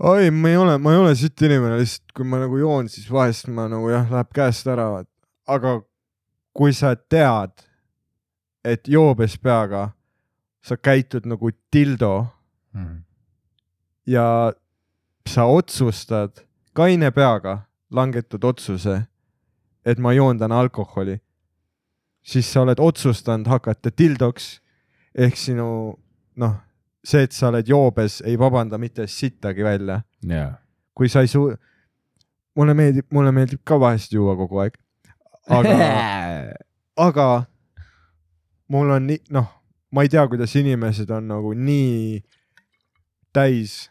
oi, ma ei ole, ma ei ole sitt inimene, lihtsalt kui ma nagu joon, siis vahest ma nagu jah, läheb käest ära. aga kui sa tead, et joobes peaga sa käitud nagu dildo ja sa otsustad kaine peaga, langetad otsuse, et ma joon täna alkoholi, siis sa oled otsustanud hakata dildoks ehk sinu noh, see, et sa oled joobes, ei vabanda mitte sittagi välja. jaa. kui sa ei suu-, mulle meeldib, mulle meeldib ka vahest juua kogu aeg, aga, aga mul on nii, noh, ma ei tea, kuidas inimesed on nagu nii täis,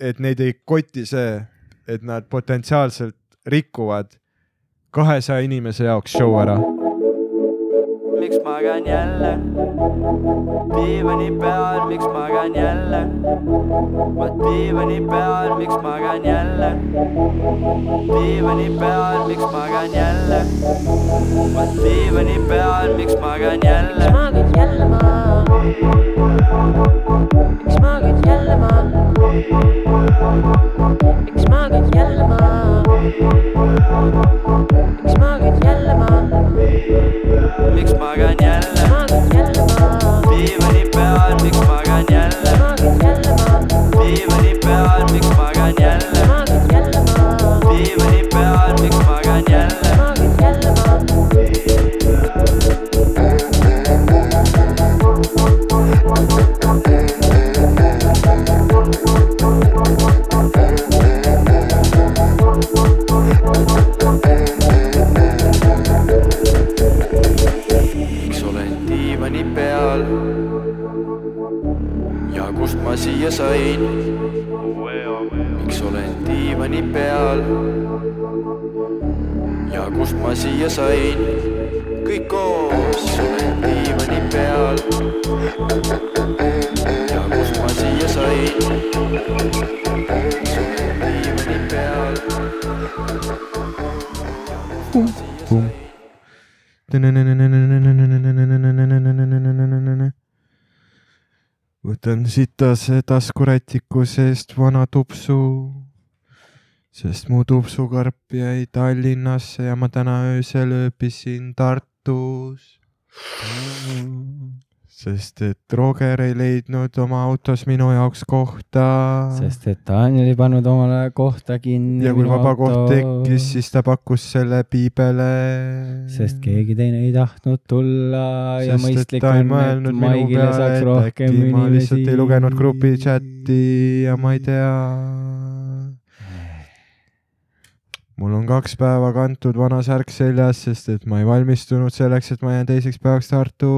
et neid ei koti see, et nad potentsiaalselt rikuvad kahesaja inimese jaoks show ära. Miks magan jälle? Diivani peal, miks magan jälle? Ma diivani peal, miks magan jälle? Diivani peal, miks magan jälle? Ma diivani peal, miks magan jälle? Magan jälle ma? Miks jälle ma? miks magan jälle ma? miks magan jälle ma? miks magan jälle magan jälle ma? miks magan jälle magan jälle ma? diivani peal, miks magan jälle magan jälle ma? diivani peal, miks jälle magan jälle ma? miks olen diivani peal ma miks peal ja kust ma kõik koos olen diivani peal ja kust ma siia sain? miks diivani peal. Ja kust ma siia sain? võtan sitase taskurätiku seest vana tupsu, sest mu tupsukarp jäi Tallinnasse ja ma täna öösel ööbisin Tartus. Sest et Roger ei leidnud oma autos minu jaoks kohta. sest et Daniel ei pannud omale kohta kinni. ja kui vaba koht tekkis, siis ta pakkus selle piibele. sest keegi teine ei tahtnud tulla ja sest et mõistlik on, et Maigile saaks rohkem äkki ma lihtsalt inimesi. ei lugenud grupi chati ja ma ei tea. mul on kaks päeva kantud vana särk seljas, sest et ma ei valmistunud selleks, et ma jään teiseks päevaks Tartu.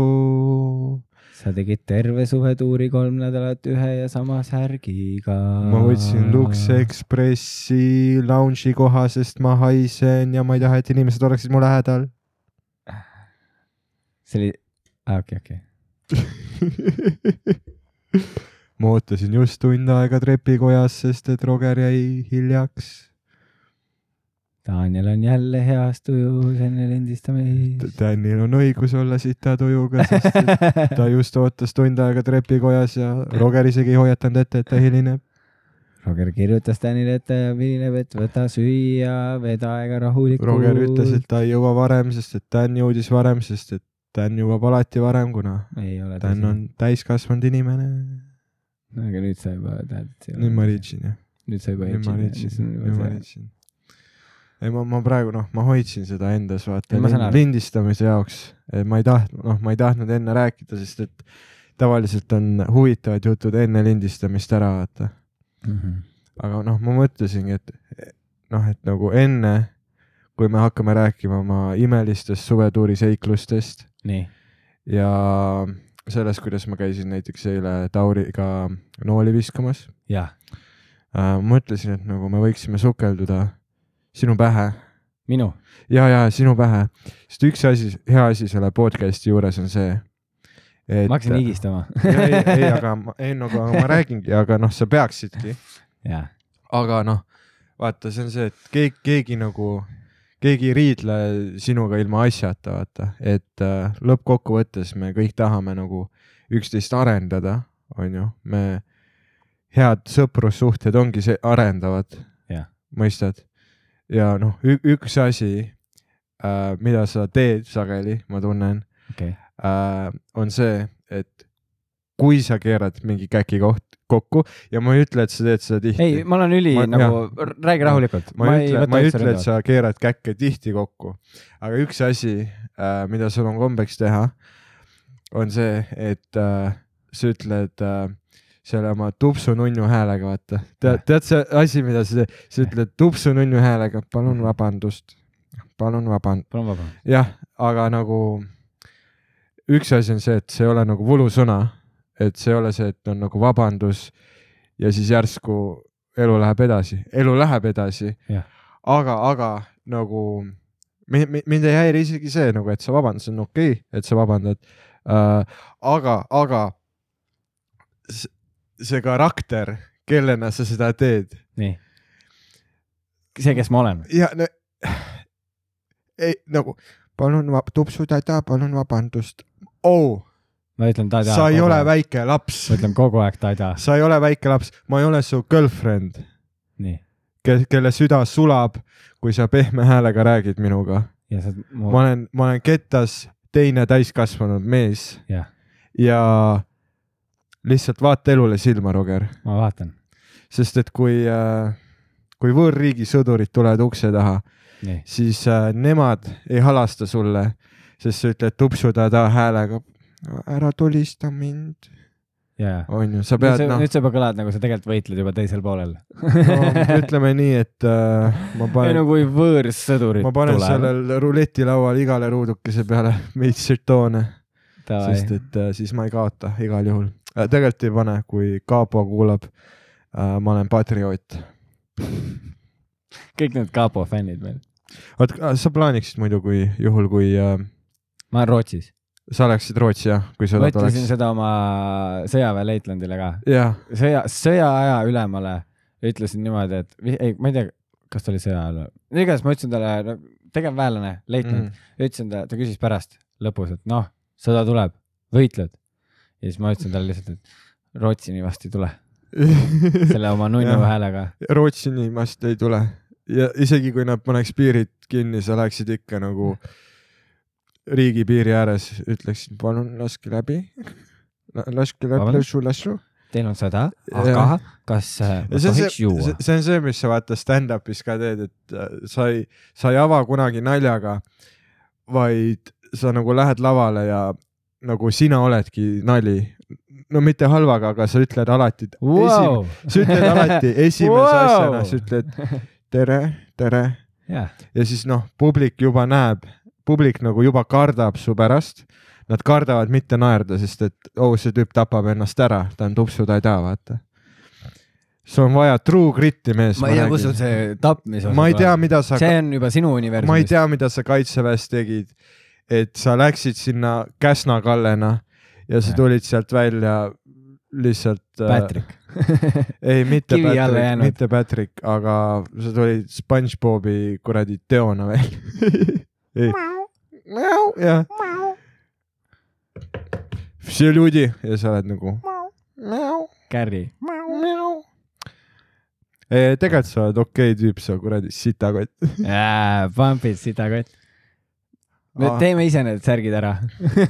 Sa tegid terve suvetuuri kolm nädalat ühe ja sama särgiga. ma võtsin Lux Expressi lounge'i koha, sest ma haisen ja ma ei taha, et inimesed oleksid mu lähedal. see oli, okei, okei. ma ootasin just tund aega trepikojas, sest et Roger jäi hiljaks Daniel on jälle heas tujus enne lindistamist. Danil on õigus olla sita tujuga, sest ta just ootas tund aega trepikojas ja Roger isegi ei hoiatanud ette, et ta hilineb. Roger kirjutas Danile ette ja hilineb, et võta süüa, veda aega rahulikult. Roger ütles, et ta ei jõua varem, sest et Dan jõudis varem, sest et Dan jõuab alati varem, kuna ei ole Dan on täiskasvanud inimene. aga nüüd sa juba tead. nüüd ma riitsin jah, nüüd sa juba ma riitsin, nüüd ma riitsin. ei, ma, ma praegu noh, ma hoidsin seda endas vaata saan lind, lindistamise jaoks, ma ei tahtnud, noh, ma ei tahtnud enne rääkida, sest et tavaliselt on huvitavad jutud enne lindistamist ära vaata. Mhm. aga noh, ma mõtlesingi, et noh, et nagu enne, kui me hakkame rääkima oma imelistest suvetuuri seiklustest ja sellest, kuidas ma käisin näiteks eile Tauriga nooli viskamas jah, äh,, mõtlesin, et nagu me võiksime sukelduda sinu pähe. Minu, ja, ja sinu pähe, sest üks asi, hea asi selle podcast'i juures on see, et ma hakkasin higistama. ei, ei, aga ma, ei no aga ma räägingi, aga noh, sa peaksidki. Aga noh, vaata, see on see, et keegi, keegi nagu, keegi ei riidle sinuga ilma asjata, vaata, et äh, lõppkokkuvõttes me kõik tahame nagu üksteist arendada, onju, me head sõprussuhted ongi see, arendavad. Jah., mõistad? Ja noh, üks asi äh,, mida sa teed sageli, ma tunnen okei, äh,, on see, et kui sa keerad mingi käki koht kokku ja ma ei ütle, et sa teed seda tihti. ei, ma olen üli ma, nagu, räägi rahulikult. ma ei ütle, ma ei ütle, et sa keerad käkke tihti kokku, aga üks asi äh,, mida sul on kombeks teha, on see, et äh, sa ütled äh, selle oma tupsu-nunnu häälega, vaata. tead, tead see asi, mida sa sa ütled tupsu-nunnu häälega, palun vabandust, palun vabandust. palun vabandust. jah, aga nagu üks asi on see, et see ei ole nagu võlusõna, et see ei ole see, et on nagu vabandus ja siis järsku elu läheb edasi, elu läheb edasi aga, aga nagu mi- mi- mind ei häiri isegi see nagu, et sa vabandad, see on okei okay,, et sa vabandad äh,. aga, aga see karakter, kellena sa seda teed nii. see, kes ma olen. ja no, ei nagu palun tupsu täda, palun vabandust oh,. ma ütlen tada. sa ei ole väike laps ma, ütlen kogu aeg tada. sa ei ole väike laps, ma ei ole su girlfriend, nii. kes, kelle süda sulab, kui sa pehme häälega räägid minuga. ja sa, ma olen, ma olen kettas teine täiskasvanud mees jah, ja lihtsalt vaata elule silma, Roger, ma vaatan. sest et kui äh,, kui võõrriigi sõdurid tulevad ukse taha, siis äh, nemad ei halasta sulle, sest sa ütled tupsu-tada häälega. ära tulista mind, ja, ja. onju, sa pead noh, nüüd sa juba kõlad nagu sa tegelikult võitled juba teisel poolel. no, ütleme nii, et äh, ma ei panen no kui võõrsõdurid ma panen tulevad. sellel ruletilaual igale ruudukese peale veits žetoone, sest et äh, siis ma ei kaota igal juhul. Tegelikult ei pane, kui Kaapo kuulab äh,, ma olen patrioot. kõik need kapo fännid meil. oot, sa plaaniksid muidu, kui juhul, kui äh, ma olen Rootsis. sa oleksid Rootsi jah, kui ma sõda ütlesin tuleks? seda oma sõjaväeleitlandile ka. jah, sõja, sõjaaja ülemale ütlesin niimoodi, et ei, ma ei tea, kas ta oli sõja ajal või, igatahes ma ütlesin talle no,, tegevväelane, leitnant Mm. ütlesin ta, ta küsis pärast lõpus, et noh, sõda tuleb, võitled. Ja siis ma ütlesin talle lihtsalt, et Rootsini vast ei tule, selle oma nunnu häälega. Rootsini vast ei tule ja isegi kui nad paneks piirid kinni, sa läheksid ikka nagu riigipiiri ääres, ütleksid palun laske läbi. laske läbi, lasu, lasu. Teil on Jah. aga kas äh, ma tohiks see, juua? see on see, mis sa vaata stand-up'is ka teed, et äh, sa ei, sa ei ava kunagi naljaga, vaid sa nagu lähed lavale ja nagu sina oledki nali. no mitte halvaga, aga sa ütled alati wow., Wow. sa ütled alati esimese Wow. asjana, sa ütled tere, tere jah, ja siis noh, publik juba näeb, publik nagu juba kardab su pärast. Nad kardavad mitte naerda, sest et oh, see tüüp tapab ennast ära, ta on tupsu, ta ei tea, vaata. sul on vaja true grit'i mees. ma ei tea, kus sul see tapmise ma ei tea, mida sa, see on juba sinu universum. ma ei tea, mida sa kaitseväes tegid. Et sa läksid sinna Käsna kallena ja sa tulid sealt välja lihtsalt. Patrick. ei, mitte Patrick, mitte Patrick, aga sa tulid SpongeBobi kuradi teona ei, jah. see Ludi ja sa oled nagu. Carry. tegelikult sa oled okei tüüp, sa kuradi sitakott. Pumpid sitakott. Me Aa. teeme ise need särgid ära.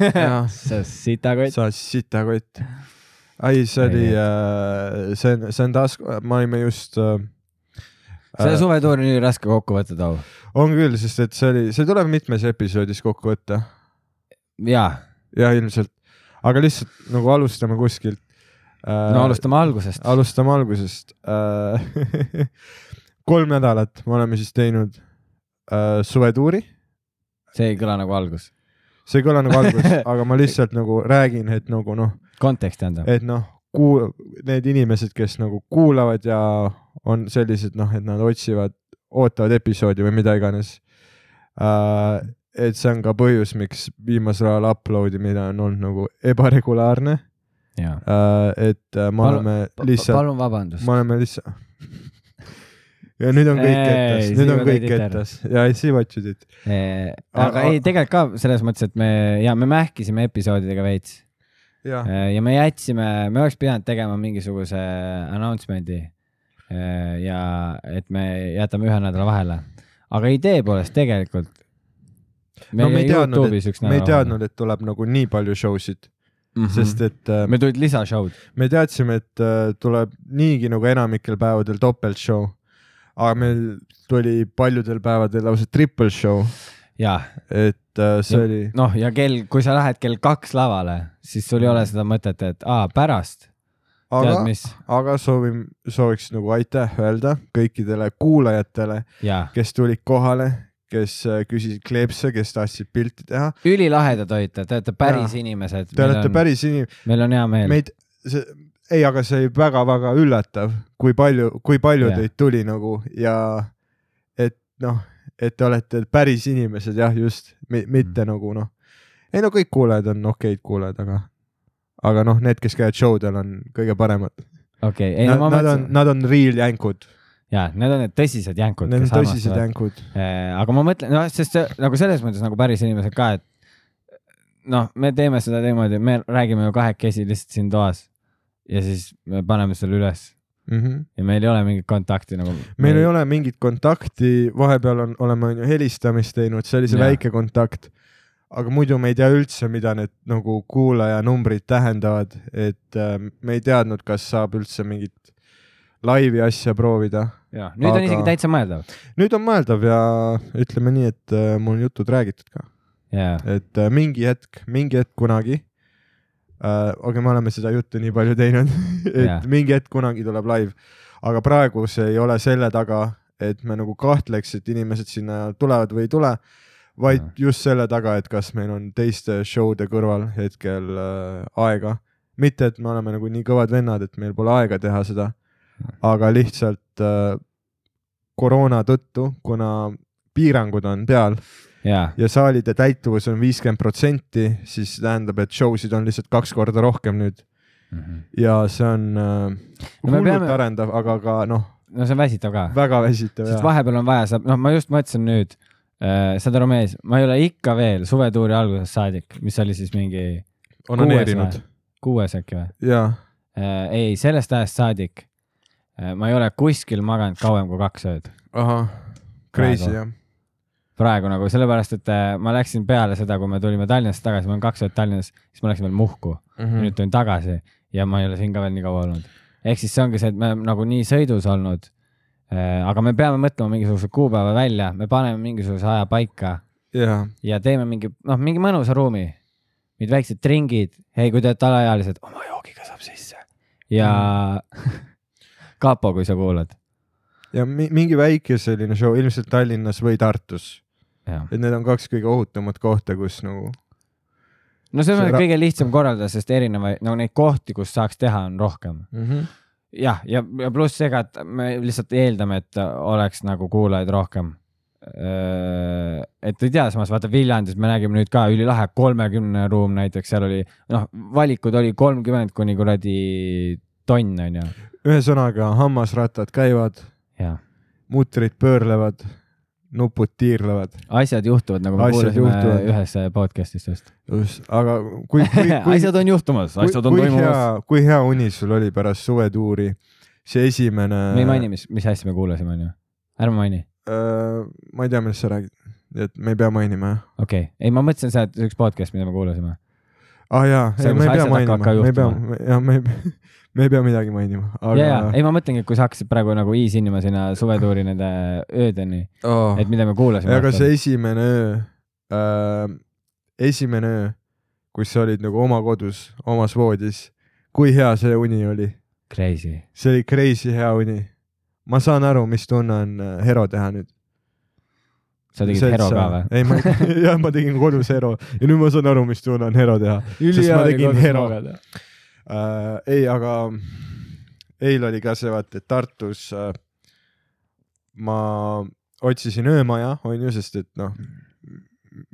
sa sitakott. sa sitakott. ai, see oli Ei,, see on, see on taas, me olime just äh,. selle suvetuuri on nii raske kokku võtta, Tau. on küll, sest et see oli, see tuleb mitmes episoodis kokku võtta jaa, ja ilmselt, aga lihtsalt nagu alustame kuskilt äh,. no alustame algusest. alustame algusest äh. kolm nädalat me oleme siis teinud äh, suvetuuri, see ei kõla nagu algus. see ei kõla nagu algus, aga ma lihtsalt nagu räägin, et nagu noh, kontekst tähendab. et noh, kuul-, need inimesed, kes nagu kuulavad ja on sellised noh, et nad otsivad, ootavad episoodi või mida iganes äh,. et see on ka põhjus, miks viimasel ajal upload imine on olnud nagu ebaregulaarne äh,. et äh, me oleme lihtsalt, palun vabandust. me oleme lihtsalt. ja nüüd on kõik kettas, nüüd on kõik kettas ja I see what you did. aga ei, tegelikult ka selles mõttes, et me ja me mähkisime episoodidega veits. jah, ja me jätsime, me oleks pidanud tegema mingisuguse announcement'i äh, ja et me jätame ühe nädala vahele, aga idee poolest tegelikult. no me ei teadnud, et, me ei teadnud, et tuleb nagu nii palju show sid, mm, -hmm. sest et äh, meil tulid lisashow'd. me teadsime, et äh, tuleb niigi nagu enamikel päevadel topelt show, aga meil tuli paljudel päevadel lausa triple show, ja et äh, see Ja- oli, noh, ja kell, kui sa lähed kell kaks lavale, siis sul ei ole seda mõtet, et aa pärast, aga, aga soovin, sooviks nagu aitäh öelda kõikidele kuulajatele, ja kes tulid kohale, kes äh, küsisid kleepse, kes tahtsid pilti teha. ülilahedad olite, te olete päris Jaa. inimesed. Te olete päris inim-, meil on hea meel. meid, see, ei, aga see oli väga-väga üllatav, kui palju, kui palju Jah. teid tuli nagu ja et noh, et te olete päris inimesed jah, just, mitte Mm. nagu noh, ei no kõik kuulajad on okeid kuulajad, aga aga noh, need, kes käivad show del on kõige paremad. okei, ei Nad, no ma mõtlesin, nad on real jänkud, jaa, need on need tõsised jänkud, need on tõsised armastavad. jänkud. aga ma mõtlen, noh, sest see, nagu selles mõttes nagu päris inimesed ka, et noh, me teeme seda niimoodi, me räägime ju kahekesi lihtsalt siin toas ja siis me paneme selle üles Mm -hmm. ja meil ei ole mingit kontakti nagu. meil ei ole mingit kontakti, vahepeal on, oleme on ju helistamist teinud, see oli see Jaa. väike kontakt. aga muidu me ei tea üldse, mida need nagu kuulajanumbrid tähendavad, et äh, me ei teadnud, kas saab üldse mingit laivi asja proovida. jah, nüüd aga... on isegi täitsa mõeldav. nüüd on mõeldav ja ütleme nii, et äh, mul on jutud räägitud ka, jaa, et äh, mingi hetk, mingi hetk kunagi aga me oleme seda juttu nii palju teinud, et Jaa. mingi hetk kunagi tuleb live, aga praegu see ei ole selle taga, et me nagu kahtleks, et inimesed sinna tulevad või ei tule, vaid Jaa. just selle taga, et kas meil on teiste show'de kõrval hetkel äh, aega. mitte, et me oleme nagu nii kõvad vennad, et meil pole aega teha seda, aga lihtsalt äh, koroona tõttu, kuna piirangud on peal jaa, ja saalide täituvus on viiskümmend protsenti, siis tähendab, et show sid on lihtsalt kaks korda rohkem nüüd. Ja see on äh, No hullult peame- arendav, aga ka noh, no see on väsitav ka. väga väsitav sest vahepeal on vaja, sa, noh, ma just mõtlesin nüüd äh,, saad aru, mees, ma ei ole ikka veel suvetuuri algusest saadik, mis oli siis mingi onaneerinud. kuues äkki või? Ja äh,? ei, sellest ajast saadik äh, ma ei ole kuskil maganud kauem kui kaks ööd. ahah, crazy jah. Praegu nagu sellepärast, et äh, ma läksin peale seda, kui me tulime Tallinnast tagasi, ma olen kaks ööd Tallinnas, siis ma läksin veel Muhku mm., Mhm. nüüd tulin tagasi ja ma ei ole siin ka veel nii kaua olnud. ehk siis see ongi see, et me nagu nii sõidus olnud äh,. aga me peame mõtlema mingisuguse kuupäeva välja, me paneme mingisuguse aja paika ja, ja teeme mingi, noh, mingi mõnusa ruumi, mingid väiksed tringid, hei, kui te olete alaealised, oma joogiga saab sisse ja kapo, kui sa kuulad. ja mi mingi väike selline show ilmselt Tallinnas või Tartus, et need on kaks kõige ohutumat kohta, kus nagu no see on See kõige lihtsam korraldada, sest erinevaid, no neid kohti, kus saaks teha, on rohkem. mm. -hmm. jah, ja, ja, ja pluss ka, et me lihtsalt eeldame, et oleks nagu kuulajaid rohkem. et ei tea, samas vaata Viljandis me nägime nüüd ka ülilahe kolmekümne ruum näiteks, seal oli noh, valikud oli kolmkümmend kuni kuradi tonn onju. ühesõnaga, hammasrattad käivad, mutrid pöörlevad, nupud tiirlevad, asjad juhtuvad, nagu me Asjad kuulasime juhtuvad. ühes podcast'is just. just, aga kui, kui, kui, asjad on juhtumas, asjad on kui toimumas. hea, kui hea uni sul oli pärast suvetuuri, see esimene. me ei maini, mis, mis asja me kuulasime onju. ärme maini, äh,. ma ei tea, millest sa räägid, et me ei pea mainima jah. okei okay., ei ma mõtlesin seda, et üks podcast, mida me kuulasime. ah jaa, See, me ei pea mainima, me ei pea jah, me ei pea, me ei pea midagi mainima, aga ei ma mõtlengi, et kui sa hakkasid praegu nagu iisinima sinna suvetuuri nende öödeni, oh. et mida me kuulasime. aga see esimene öö äh,, esimene öö, kus sa olid nagu oma kodus, omas voodis, kui hea see uni oli, Crazy. see oli crazy hea uni. ma saan aru, mis tunne on äh, hero teha nüüd. sa tegid hero ka või? ei, ma, jah, ma tegin kodus hero ja nüüd ma saan aru, mis tunne on hero teha. Sest ma tegin hero. äh,. ei, aga eile oli ka see, vaata, et Tartus äh, ma otsisin öömaja, onju, sest et noh,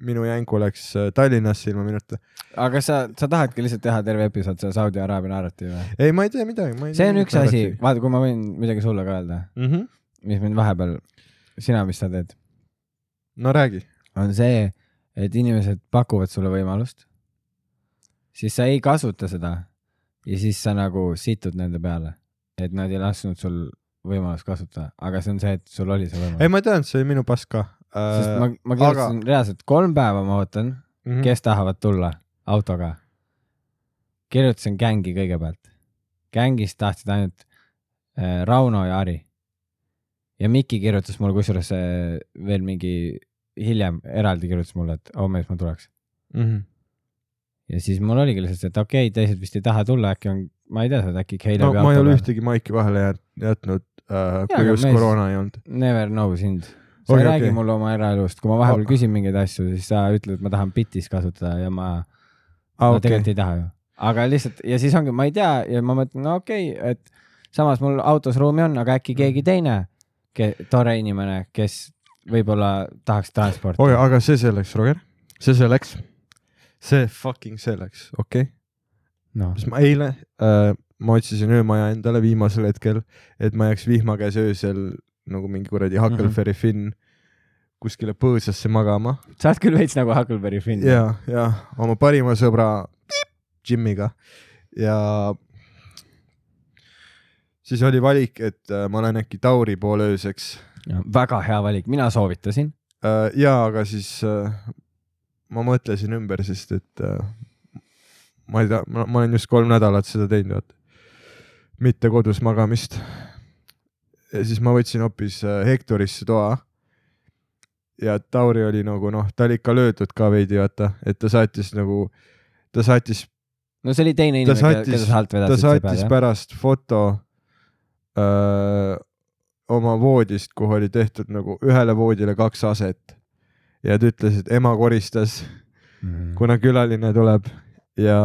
minu jänku läks äh, Tallinnasse ilma minuta. aga sa, sa tahadki lihtsalt teha terve episood selle Saudi Araabia narratiivi või? ei, ma ei tea midagi, see on üks asi, vaata, kui ma võin midagi sulle ka öelda, mm. -hmm. mis mind vahepeal, sina, mis sa teed, no räägi. on see, et inimesed pakuvad sulle võimalust, siis sa ei kasuta seda ja siis sa nagu situd nende peale, et nad ei lasknud sul võimalust kasutada, aga see on see, et sul oli see ei, võimalus. ma tean, see oli minu pask ka sest äh,. ma, ma kirjutasin aga... reaalselt kolm päeva, ma ootan, Mhm. kes tahavad tulla autoga. kirjutasin gängi kõigepealt. gängist tahtsid ainult äh, Rauno ja Ari. ja Mikki kirjutas mulle kusjuures äh, veel mingi hiljem eraldi kirjutas mulle, et homme siis ma tuleks. Mhm. Ja siis mul oligi lihtsalt et okei okay,, teised vist ei taha tulla, äkki on, ma ei tea seda, äkki Keila no ma ei ole ühtegi maiki vahele jät- jätnud äh,, kui just koroona ei olnud. Never know sind. sa Okei, ei räägi okei. mulle oma eraelust, kui ma vahepeal Ah. küsin mingeid asju, siis sa ütled, et ma tahan bitis kasutada ja ma aa, no okei tegelikult, ei taha ju. aga lihtsalt ja siis ongi, ma ei tea ja ma mõtlen, no okei okay,, et samas mul autos ruumi on, aga äkki keegi teine, tore inimene, kes võib-olla tahaks transporti oi, aga see selleks, Roger, see selleks, see fucking selleks, okei okay.. noh, siis ma eile äh,, ma otsisin öömaja endale viimasel hetkel, et ma jääks vihma käes öösel nagu mingi kuradi Huckleberry Mhm. Finn kuskile põõsasse magama sa oled küll veits nagu Huckleberry Finn. ja, ja oma parima sõbra Jimmiga ja siis oli valik, et äh, ma lähen äkki Tauri poole ööseks väga hea valik, mina soovitasin. äh,. ja, aga siis äh, ma mõtlesin ümber, sest et äh, ma ei tea, ma olen just kolm nädalat seda teinud, vaata. mitte kodus magamist. ja siis ma võtsin hoopis äh, Hektorisse toa. ja Tauri oli nagu noh, ta oli ikka löödud ka veidi, vaata, et ta saatis nagu, ta saatis no see oli teine ta inimene, keda sa alt ta vedasid saatis pärast foto öö, oma voodist, kuhu oli tehtud nagu ühele voodile kaks aset ja ta ütles, et ema koristas, mm.. kuna külaline tuleb ja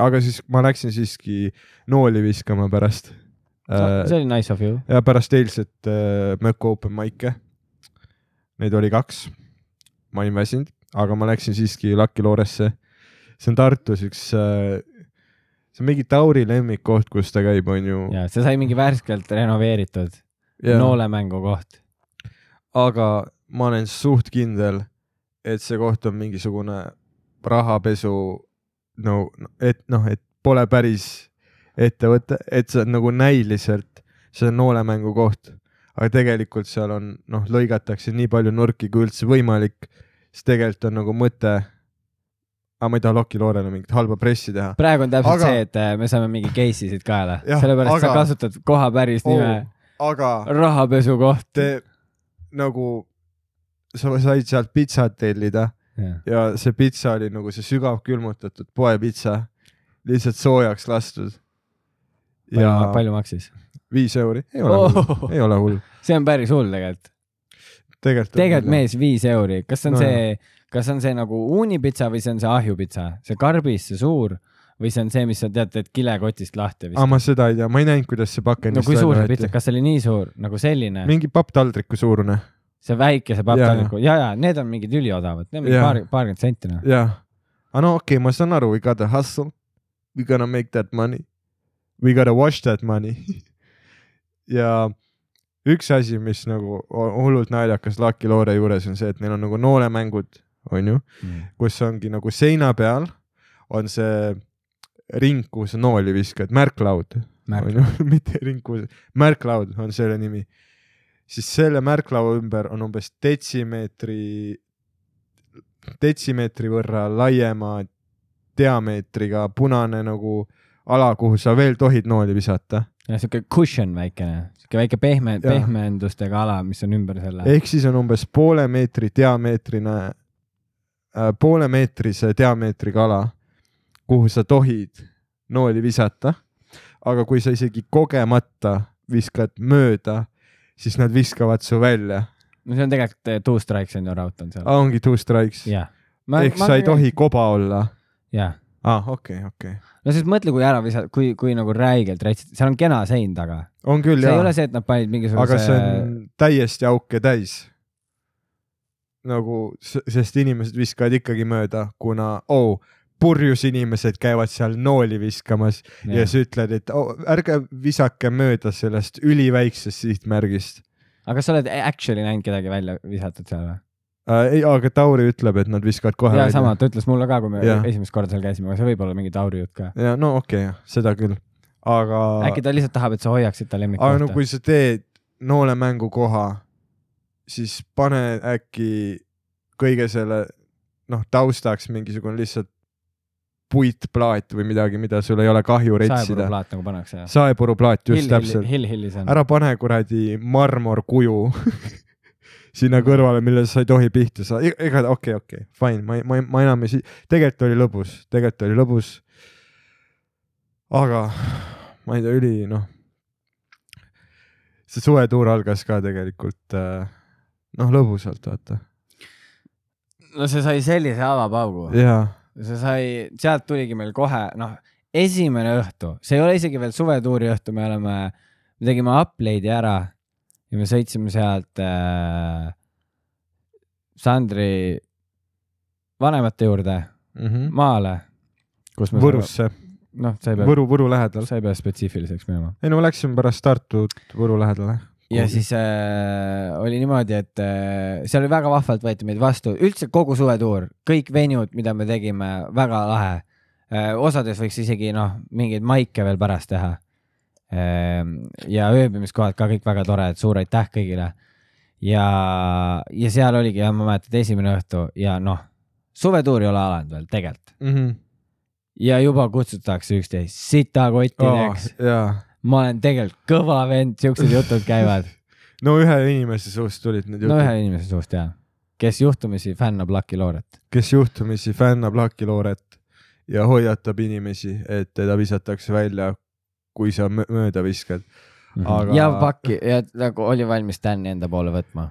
aga siis ma läksin siiski nooli viskama pärast äh, see oli nice of you. ja pärast eilset äh, Mökku open mic'e. Neid oli kaks. ma olin väsinud, aga ma läksin siiski Lucky Looresse. see on Tartus üks äh,, see on mingi Tauri lemmikkoht, kus ta käib, onju. ja see sai mingi värskelt renoveeritud noolemängu koht. aga ma olen suht kindel, et see koht on mingisugune rahapesu, no et noh, et pole päris ettevõte, et see on nagu näiliselt, see on noolemängu koht, aga tegelikult seal on noh, lõigatakse nii palju nurki kui üldse võimalik, siis tegelikult on nagu mõte. aga ma ei taha Loki Loorele mingit halba pressi teha. praegu on täpselt Aga- see, et äh, me saame mingi case isid kaela, sellepärast aga... sa kasutad koha päris nime oh., aga rahapesukoht. te nagu, sa said sealt pitsat tellida ja see pitsa oli nagu see sügavkülmutatud poepitsa, lihtsalt soojaks lastud. ja palju maksis viis euri, ei ole oh. hull, ei ole hull, see on päris hull tegelikult. tegelikult. tegelikult. mees viis euri, kas see on No see, kas see on see nagu uunipitsa või see on see ahjupitsa, see karbis, see suur või see on see, mis sa tead, teed kilekotist lahti aa, vist? ma seda ei tea, ma ei näinud, kuidas see pakendist no kui suur see pitsa, kas see oli nii suur nagu selline, mingi papptaldriku suurune, see väikese Jaa. papptalliku ja, ja need on mingid üliodavad, need on mingi paar, paarkümmend senti noh. jah. aga no okei okay,, ma saan aru, we gotta hustle, we gonna make that money, we gotta wash that money. ja üks asi, mis nagu hullult naljakas Lucky Loore juures on see, et neil on nagu noolemängud, onju, kus ongi nagu seina peal on see ring, kuhu sa nooli viskad, märklaud, Märk- onju, mitte ring, kuhu, märklaud on selle nimi. Siis selle märklaua ümber on umbes detsimeetri, detsimeetri võrra laiema diameetriga punane nagu ala, kuhu sa veel tohid nooli visata. ja siuke cushion väikene, siuke väike pehme, pehmendustega ala, mis on ümber selle. ehk siis on umbes poole meetri diameetrine äh,, poolemeetrise diameetriga ala, kuhu sa tohid nooli visata. aga kui sa isegi kogemata viskad mööda, siis nad viskavad su välja. no see on tegelikult eh, two strikes on ju raut on seal. ongi two strikes. jah. ehk sa ei tohi. koba olla. jah, aa, okei, okei. no siis mõtle, kui ära visata, kui, kui nagu räigelt rätsid, seal on kena sein taga. on küll see ei jaa ole, see, et nad panid mingisuguse. aga see on täiesti auke täis. nagu, sest inimesed viskavad ikkagi mööda, kuna oh, purjus inimesed käivad seal nooli viskamas ja, ja sa ütled, et oh, ärge visake mööda sellest üliväiksest sihtmärgist. aga sa oled actually näinud kedagi välja visatud seal või? äh,. ei, aga Tauri ütleb, et nad viskavad kohe ja sama, ta ütles mulle ka, kui me Jah. esimest korda seal käisime, aga see võib olla mingi Tauri jutt ka. ja no okei okay,, seda küll, aga, äkki ta lihtsalt tahab, et sa hoiaksid ta aga no lemmikkohta. kui sa teed noolemängu koha, siis pane äkki kõige selle noh taustaks mingisugune lihtsalt puitplaat või midagi, mida sul ei ole kahju retsida. saepuruplaat nagu pannakse. saepuruplaat, just Hill, täpselt. Hill, Hillis on. ära pane kuradi marmorkuju sinna kõrvale, millele sa ei tohi pihta saada, ega okei, okei, fine, ma, ma, ma enam ei si-, tegelikult oli lõbus, tegelikult oli lõbus. aga ma ei tea, üli noh, see suvetuur algas ka tegelikult äh, noh, lõbusalt vaata no see sai sellise avapaugu. ja see sai, sealt tuligi meil kohe, noh, esimene õhtu, see ei ole isegi veel suvetuuri õhtu, me oleme, me tegime upload'i ära ja me sõitsime sealt äh, Sandri vanemate juurde mm -hmm. maale, kus me. Võrusse, noh, sa ei pea, Võru, Võru lähedal. sa ei pea spetsiifiliseks minema. ei no läksime pärast Tartut Võru lähedale. Ja siis äh, oli niimoodi, et äh, seal oli väga vahvalt võeti meid vastu, üldse kogu suvetuur, kõik venjud, mida me tegime, väga lahe äh,. osades võiks isegi noh, mingeid maike veel pärast teha äh,. ja ööbimiskohad ka kõik väga toredad, suur aitäh kõigile. ja, ja seal oligi jah, ma mäletan, et esimene õhtu ja noh, suvetuur ei ole alanud veel tegelikult mm. -hmm. ja juba kutsutakse üksteist sitakottideks oh.. jaa, ma olen tegelikult kõva vend, siuksed jutud käivad no ühe inimese suust tulid need no jutud ühe inimese suust jaa, kes juhtumisi fännab Lucky Looret. kes juhtumisi fännab Lucky Looret ja hoiatab inimesi, et teda visatakse välja, kui sa mö- mööda viskad. Aga- ja pakki ja nagu oli valmis Dan'i enda poole võtma.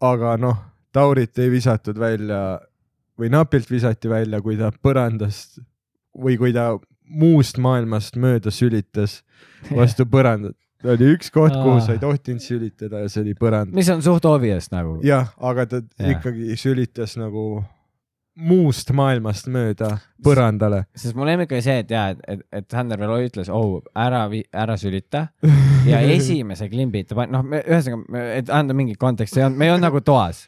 aga noh, Taurit ei visatud välja või napilt visati välja, kui ta põrandast või kui ta muust maailmast mööda sülitas vastu põrandat. oli üks koht, kuhu sa ei tohtinud sülitada ja see oli põrand. mis on suht obvious nagu. jah, aga ta Jah. ikkagi sülitas nagu muust maailmast mööda põrandale. sest mu lemmik oli see, et jaa, et, et, et Sander veel ütles, oh ära, ära sülita ja esimese klimbi ta pani, noh, ühesõnaga, et anda mingi kontekst, me ei olnud nagu toas,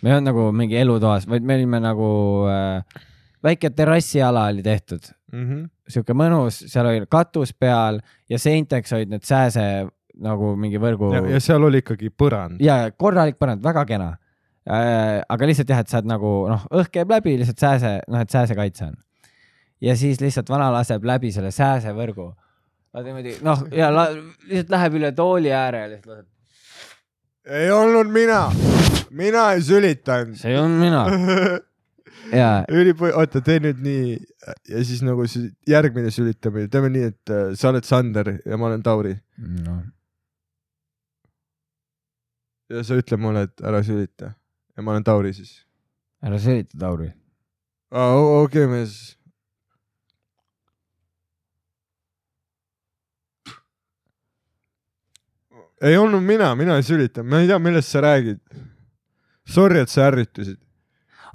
me ei olnud nagu mingi elutoas, vaid me olime nagu äh, väike terrassiala oli tehtud, Mhm. sihuke mõnus, seal oli katus peal ja seinteks olid need sääse nagu mingi võrgu ja, seal oli ikkagi põrand. ja korralik põrand, väga kena äh,. aga lihtsalt jah, et saad nagu noh, õhk käib läbi lihtsalt sääse, noh, et sääsekaitse on. ja siis lihtsalt vana laseb läbi selle sääsevõrgu. niimoodi noh, ja la, lihtsalt läheb üle tooli ääre ja lihtsalt laseb. ei olnud mina, mina ei sülitanud. see ei olnud mina. ja ülipõ-, oota, tee nüüd nii ja siis nagu see järgmine sülitamine, teeme nii, et äh, sa oled Sander ja ma olen Tauri noh, ja sa ütled mulle, et ära sülita ja ma olen Tauri siis. ära sülita, Tauri. okei okay,, mees. ei olnud mina, mina ei sülitanud, ma ei tea, millest sa räägid. Sorry, et sa ärritusid.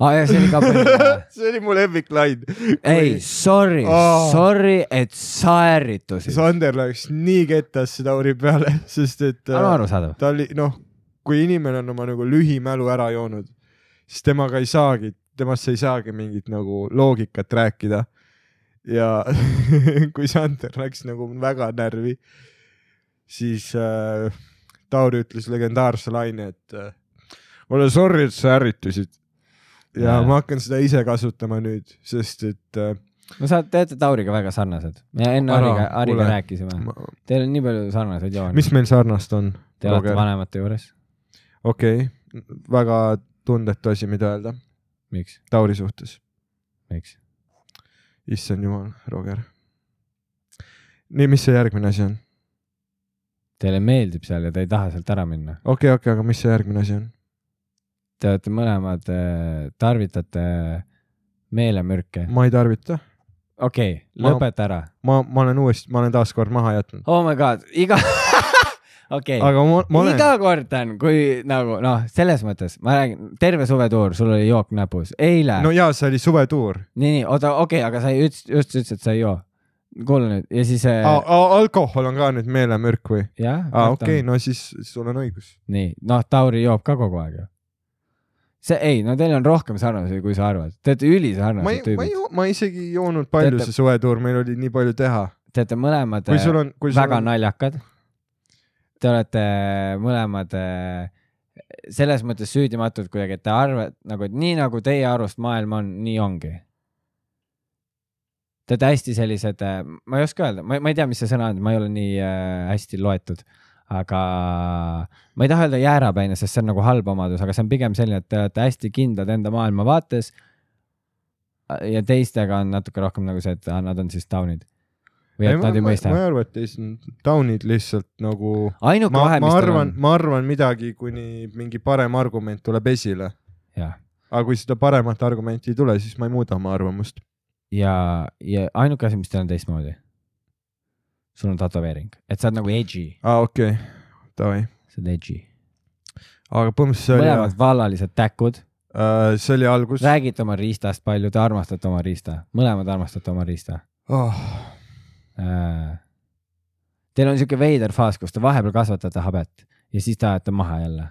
Aa ah, ja see oli ka põhiline. see oli mu lemmiklain. ei, sorry oh., sorry, et sa ärritusid. Sander läks nii kettasse Tauri peale, sest et on arusaadav. ta oli noh, kui inimene on oma nagu lühimälu ära joonud, siis temaga ei saagi, temast ei saagi mingit nagu loogikat rääkida. ja kui Sander läks nagu väga närvi, siis äh, Tauri ütles legendaarse laine, et äh, ole sorry, et sa ärritusid. Ja ma hakkan seda ise kasutama nüüd, sest et äh, no sa teete Tauriga väga sarnased. me enne Hariga, Hariga rääkisime. ma, Teil on nii palju sarnaseid jooni. mis meil sarnast on? Te olete vanemate juures. okei okay., väga tundetu asi, mida öelda miks, Tauri suhtes. miks? issand jumal, Roger. nii, mis see järgmine asi on? Teile meeldib seal ja te ei taha sealt ära minna. okei okay,, okei okay,, aga mis see järgmine asi on? Te olete mõlemad, tarvitate meelemürke. ma ei tarvita, okei okay,, lõpeta ära. ma, ma olen uuesti, ma olen taas kord maha jätnud. Oh my god, iga, okei okay., iga, kord on, kui nagu noh, selles mõttes ma räägin, terve suvetuur, sul oli jook näpus, eile no no,, jaa, see oli suvetuur. nii, nii, oota, okei okay,, aga sa üts-, just ütlesid, et sa ei joo. kuule nüüd ja siis äh,, alkohol on ka nüüd meelemürk või? jah, aa, okei, no siis sul on õigus. nii, noh, Tauri joob ka kogu aeg ju. See ei, no teil on rohkem sarnasusi, kui sa arvad, te olete ülisarnased, ma ei tüübid, ma isegi ei joonud palju Teate- see suvetuur, meil oli nii palju teha. te olete mõlemad kui sul äh, on, kui sul väga on, naljakad. Te olete mõlemad äh, selles mõttes süüdimatud kuidagi, et te arvate nagu, et nii nagu teie arust maailm on, nii ongi. Te olete hästi sellised, ma ei oska öelda, ma ei tea, mis see sõna on, ma ei ole nii äh, hästi loetud, aga ma ei taha öelda jäärapäine, sest see on nagu halb omadus, aga see on pigem selline, et te olete hästi kindlad enda maailmavaates. ja teistega on natuke rohkem nagu see, et nad on siis taunid. või et ma, nad ei mõista ma ei arva, et teised on taunid lihtsalt nagu. ainuke vahe, mis tal arvan on,, ma arvan midagi, kuni mingi parem argument tuleb esile. aga kui seda paremat argumenti ei tule, siis ma ei muuda oma arvamust. ja, ja ainuke asi, mis teil on teistmoodi. Sul on tätoveering, et sa oled nagu edgy, aa, okei, davai. sa oled edgy. aga põhimõtteliselt see oli mõlemad, vallalised täkud, uh, see oli algus. räägite oma riistast palju, te armastate oma riista, mõlemad armastate oma riista Oh, äh,. Teil on siuke veider faas, kus te vahepeal kasvatate habet ja siis te ajate maha jälle.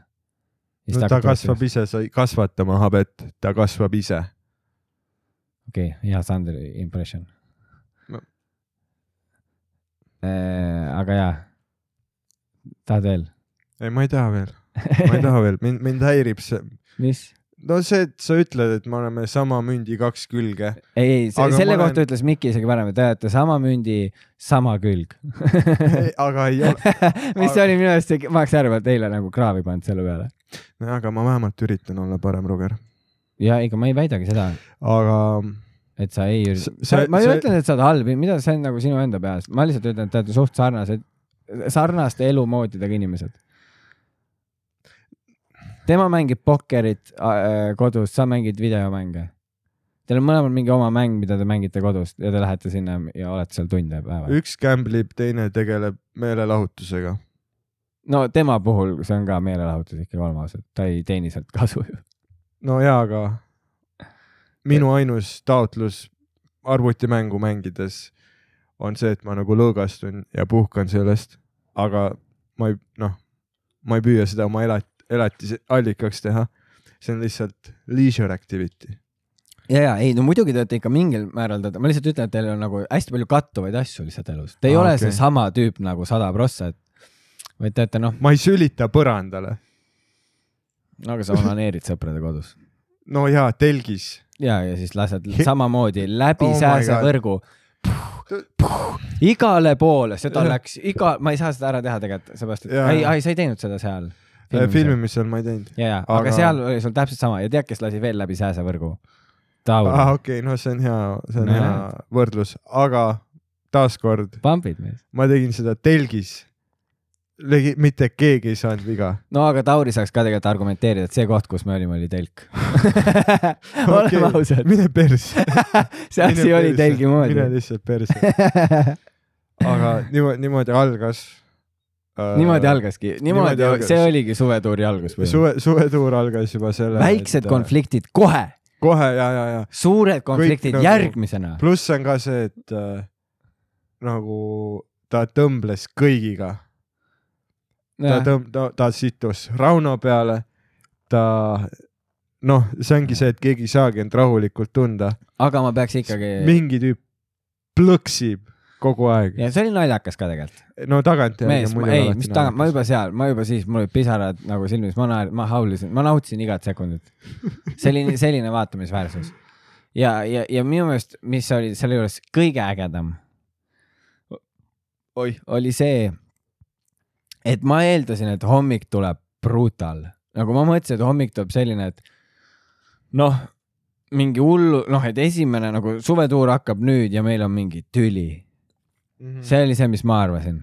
no ta kasvab ise, sa ei kasvata oma habet, ta kasvab ise. okei okay,, hea Sandri impression. Aga jaa, tahad veel? ei, ma ei taha veel, ma ei taha veel, mind, mind häirib see. mis? no see, et sa ütled, et me oleme sama mündi kaks külge. ei, ei, selle kohta olen- ütles Mikki isegi varem, et te olete sama mündi sama külg aga ei ole, mis Aga- oli minu arust, ma oleks et eile nagu kraavi pannud selle peale. aga ma vähemalt üritan olla parem luger. ja ega ma ei väidagi seda, aga et sa ei see- ma ei see- ütle, et sa oled halb, mida see on nagu sinu enda peas, ma lihtsalt ütlen, et te olete suht sarnased, sarnaste elumoodidega inimesed. tema mängib pokkerit äh, kodus, sa mängid videomänge. Teil on mõlemal mingi oma mäng, mida te mängite kodus ja te lähete sinna ja olete seal tunde päeva. üks gamblib, teine tegeleb meelelahutusega. no tema puhul see on ka meelelahutus ikkagi, oleme ausad, ta ei teeni sealt kasu ju. no jaa, aga minu ainus taotlus arvutimängu mängides on see, et ma nagu lõõgastun ja puhkan sellest, aga ma ei, noh, ma ei püüa seda oma elat-, elatisallikaks teha. see on lihtsalt leisure activity. ja, ja ei no muidugi te olete ikka mingil määral, ma lihtsalt ütlen, et teil on nagu hästi palju kattuvaid asju lihtsalt elus. Te ei Aa, ole okei. seesama tüüp nagu sada prossa, et vaid te olete noh, ma ei sülita põrandale. aga sa onaneerid sõprade kodus. no jaa, telgis. ja, ja siis lased samamoodi läbi Oh oh my sääsevõrgu igale poole, seda läks iga, ma ei saa seda ära teha tegelikult, seepärast et ei, ei sa ei teinud seda seal. filmimisel ma ei teinud. ja, ja, aga seal oli sul täpselt sama ja tead, kes lasi veel läbi sääsevõrgu? Taur aa, okei okay,, no see on hea, see on Näed. hea võrdlus, aga taaskord pampid mees. ma tegin seda telgis. Legi-, mitte keegi ei saanud viga. no aga Tauri saaks ka tegelikult argumenteerida, et see koht, kus me olime, oli telk. oleme ausad, mine perse. see asi oli telgi moodi mine. lihtsalt perse. aga niimoodi, niimoodi algas äh, niimoodi. algaski, niimoodi algas. see oligi suvetuuri algus. suve, suvetuur algas juba selle. väiksed. konfliktid kohe, kohe ja, ja, ja. suured konfliktid nagu- järgmisena. pluss on ka see, et äh, nagu ta tõmbles kõigiga. Ta tõmb-, ta, ta situs Rauno peale, ta noh, see ongi see, et keegi ei saagi end rahulikult tunda. aga ma peaks ikkagi, mingi tüüp plõksib kogu aeg. ja see oli naljakas ka tegelikult. no tagantjärgi ei, mis tagant, ma juba seal, ma juba siis, mul olid pisarad nagu silmis, ma naer-, ma haulisin, ma nautisin igat sekundit. selline, selline vaatamisväärsus. ja, ja, ja minu meelest, mis oli selle juures kõige ägedam, oli see, et ma eeldasin, et hommik tuleb brutal, nagu ma mõtlesin, et hommik tuleb selline, et noh, mingi hullu, noh, et esimene nagu suvetuur hakkab nüüd ja meil on mingi tüli Mhm. see oli see, mis ma arvasin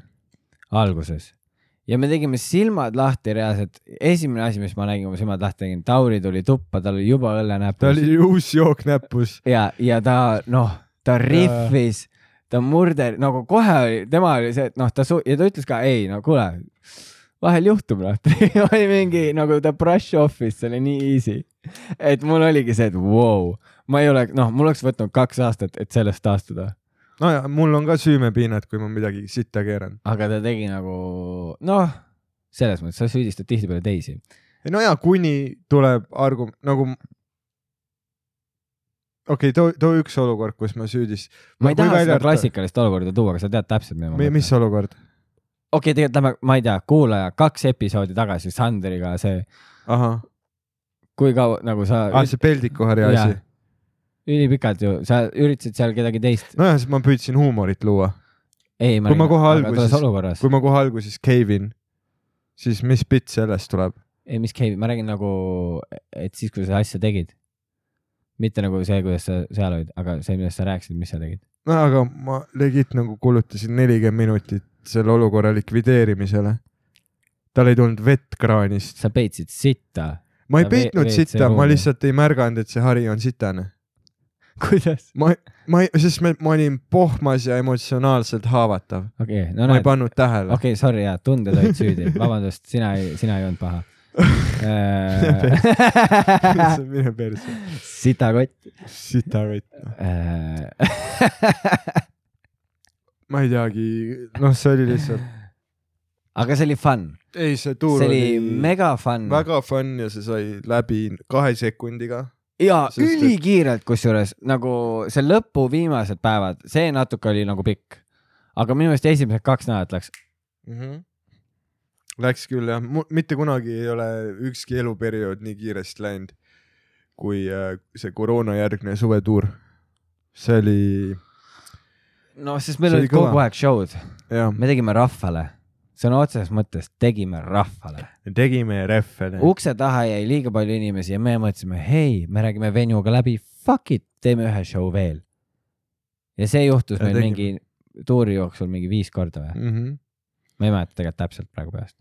alguses. ja me tegime silmad lahti reaalselt, esimene asi, mis ma nägin, kui ma silmad lahti tegin, Tauri tuli tuppa, tal oli juba õlle näpus ta oli uus jook näpus. ja, ja ta noh, ta rihvis, ta murder, nagu kohe oli, tema oli see, et noh, ta su- ja ta ütles ka ei, no kuule, vahel juhtub noh, oli mingi nagu ta brush off'is, see oli nii easy. et mul oligi see, et vau wow., ma ei ole, noh, mul oleks võtnud kaks aastat, et sellest taastuda no ja mul on ka süümepiinad, kui ma midagi sitta keeran. aga ta tegi nagu noh, selles mõttes sa süüdistad tihtipeale teisi. no ja kuni tuleb argu-, nagu okei okay,, too, too üks olukord, kus ma süüdist-. ma ei taha seda. klassikalist olukorda tuua, aga sa tead täpselt, mida ma mõtlen. mis olukord? okei, tegelikult lähme, ma ei tea, kuulaja kaks episoodi tagasi Sanderiga see, kui kaua nagu sa aa see Peldiku-Harri Jaa. asi. ülipikalt ju, sa üritasid seal kedagi teist. nojah, siis ma püüdsin huumorit luua. ei, ma Kui ma kohe alguses- kui ma kohe alguses cave in, siis mis bitt sellest tuleb? ei, mis käib, ma räägin nagu, et siis, kui sa asja tegid. Mitte nagu see, kuidas sa seal olid, aga see, millest sa rääkisid, mis sa tegid. no aga ma legit nagu kulutasin nelikümmend minutit selle olukorra likvideerimisele. tal ei tulnud vett kraanist. sa peitsid sitta. ma ei Ja peitnud sitta, ma lihtsalt ei märganud, et see hari on sitane. kuidas? ma, ma ei, sest ma, ma olin pohmas ja emotsionaalselt haavatav. okei okay,, no ma ei näed, pannud tähele okei okay,, sorry, jaa, tunded olid süüdi, vabandust, sina ei, sina ei olnud paha. Mine perse. sitakott. sitakott. ma ei teagi, noh, see oli lihtsalt, aga see oli fun, ei, see tuur see oli oli mega fun. väga fun ja see sai läbi kahe sekundiga. ja ülikiirelt, kusjuures nagu see lõpu viimased päevad, see natuke oli nagu pikk. aga minu meelest esimesed kaks nädalat läks, mm. -hmm. Läks küll jah, mitte kunagi ei ole ükski eluperiood nii kiiresti läinud kui äh, see koroonajärgne suvetuur. see oli, noh, sest meil olid kogu aeg show'd, me tegime rahvale, sõna otseses mõttes tegime rahvale. me tegime rehve. ukse taha jäi liiga palju inimesi ja me mõtlesime, hei, me räägime venuga läbi, fuck it, teeme ühe show veel. ja see juhtus Ja meil tegime. mingi tuuri jooksul mingi viis korda või? mm. -hmm. ma ei mäleta tegelikult täpselt praegu peast.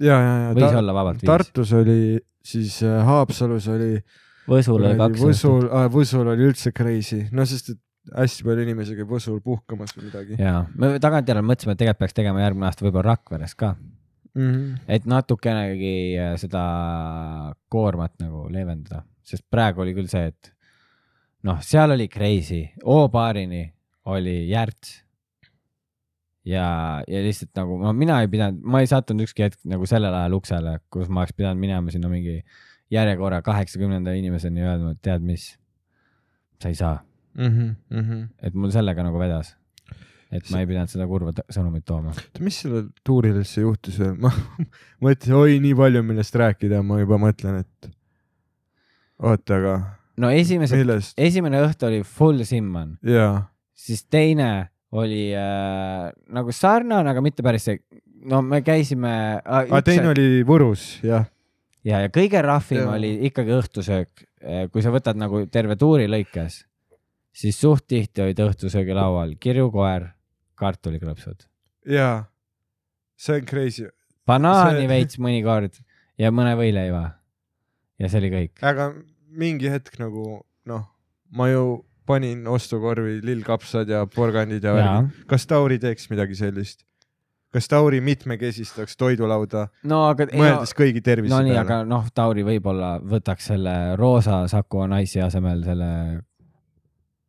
ja, ja, ja võis olla vabalt viis. Tartus oli, siis äh, Haapsalus oli, Võsul oli kaks. Võsul, Võsul oli üldse crazy, no sest et hästi palju inimesi käib Võsul puhkamas või midagi ja me tagantjärele mõtlesime, et tegelikult peaks tegema järgmine aasta võib-olla Rakveres ka, mm. -hmm. et natukenegi äh, seda koormat nagu leevendada, sest praegu oli küll see, et noh, seal oli crazy, O-baarini oli Järts. ja, ja lihtsalt nagu no mina ei pidanud, ma ei sattunud ükski hetk nagu sellel ajal uksele, kus ma oleks pidanud minema sinna mingi järjekorra kaheksakümnenda inimeseni ja öeldma, et tead mis, sa ei saa, Mm -hmm. et mul sellega nagu vedas. et ma ei pidanud seda kurva sõnumit tooma. mis sellel tuuril üldse juhtus või? ma mõtlesin, oi, nii palju, millest rääkida, ma juba mõtlen, et oota, aga no esimesed, esimene õhtu oli full Simman, siis teine oli äh, nagu sarnane, aga mitte päris see, no me käisime äh,. aga teine oli Võrus, jah. ja, ja kõige rahvim Jaa. oli ikkagi õhtusöök. kui sa võtad nagu terve tuuri lõikes, siis suht tihti olid õhtusöögilaual kirjukoer, kartulikrõpsud, jaa, see on crazy, banaani See- veits mõnikord ja mõne võileiva. ja see oli kõik. aga mingi hetk nagu noh, ma ju panin ostukorvi lillkapsad ja porgandid ja värgid. kas Tauri teeks midagi sellist? kas Tauri mitmekesistaks toidulauda, no aga. mõeldes kõigi tervise no nii, peale aga? noh, Tauri võib-olla võtaks selle roosa Saku naisi asemel selle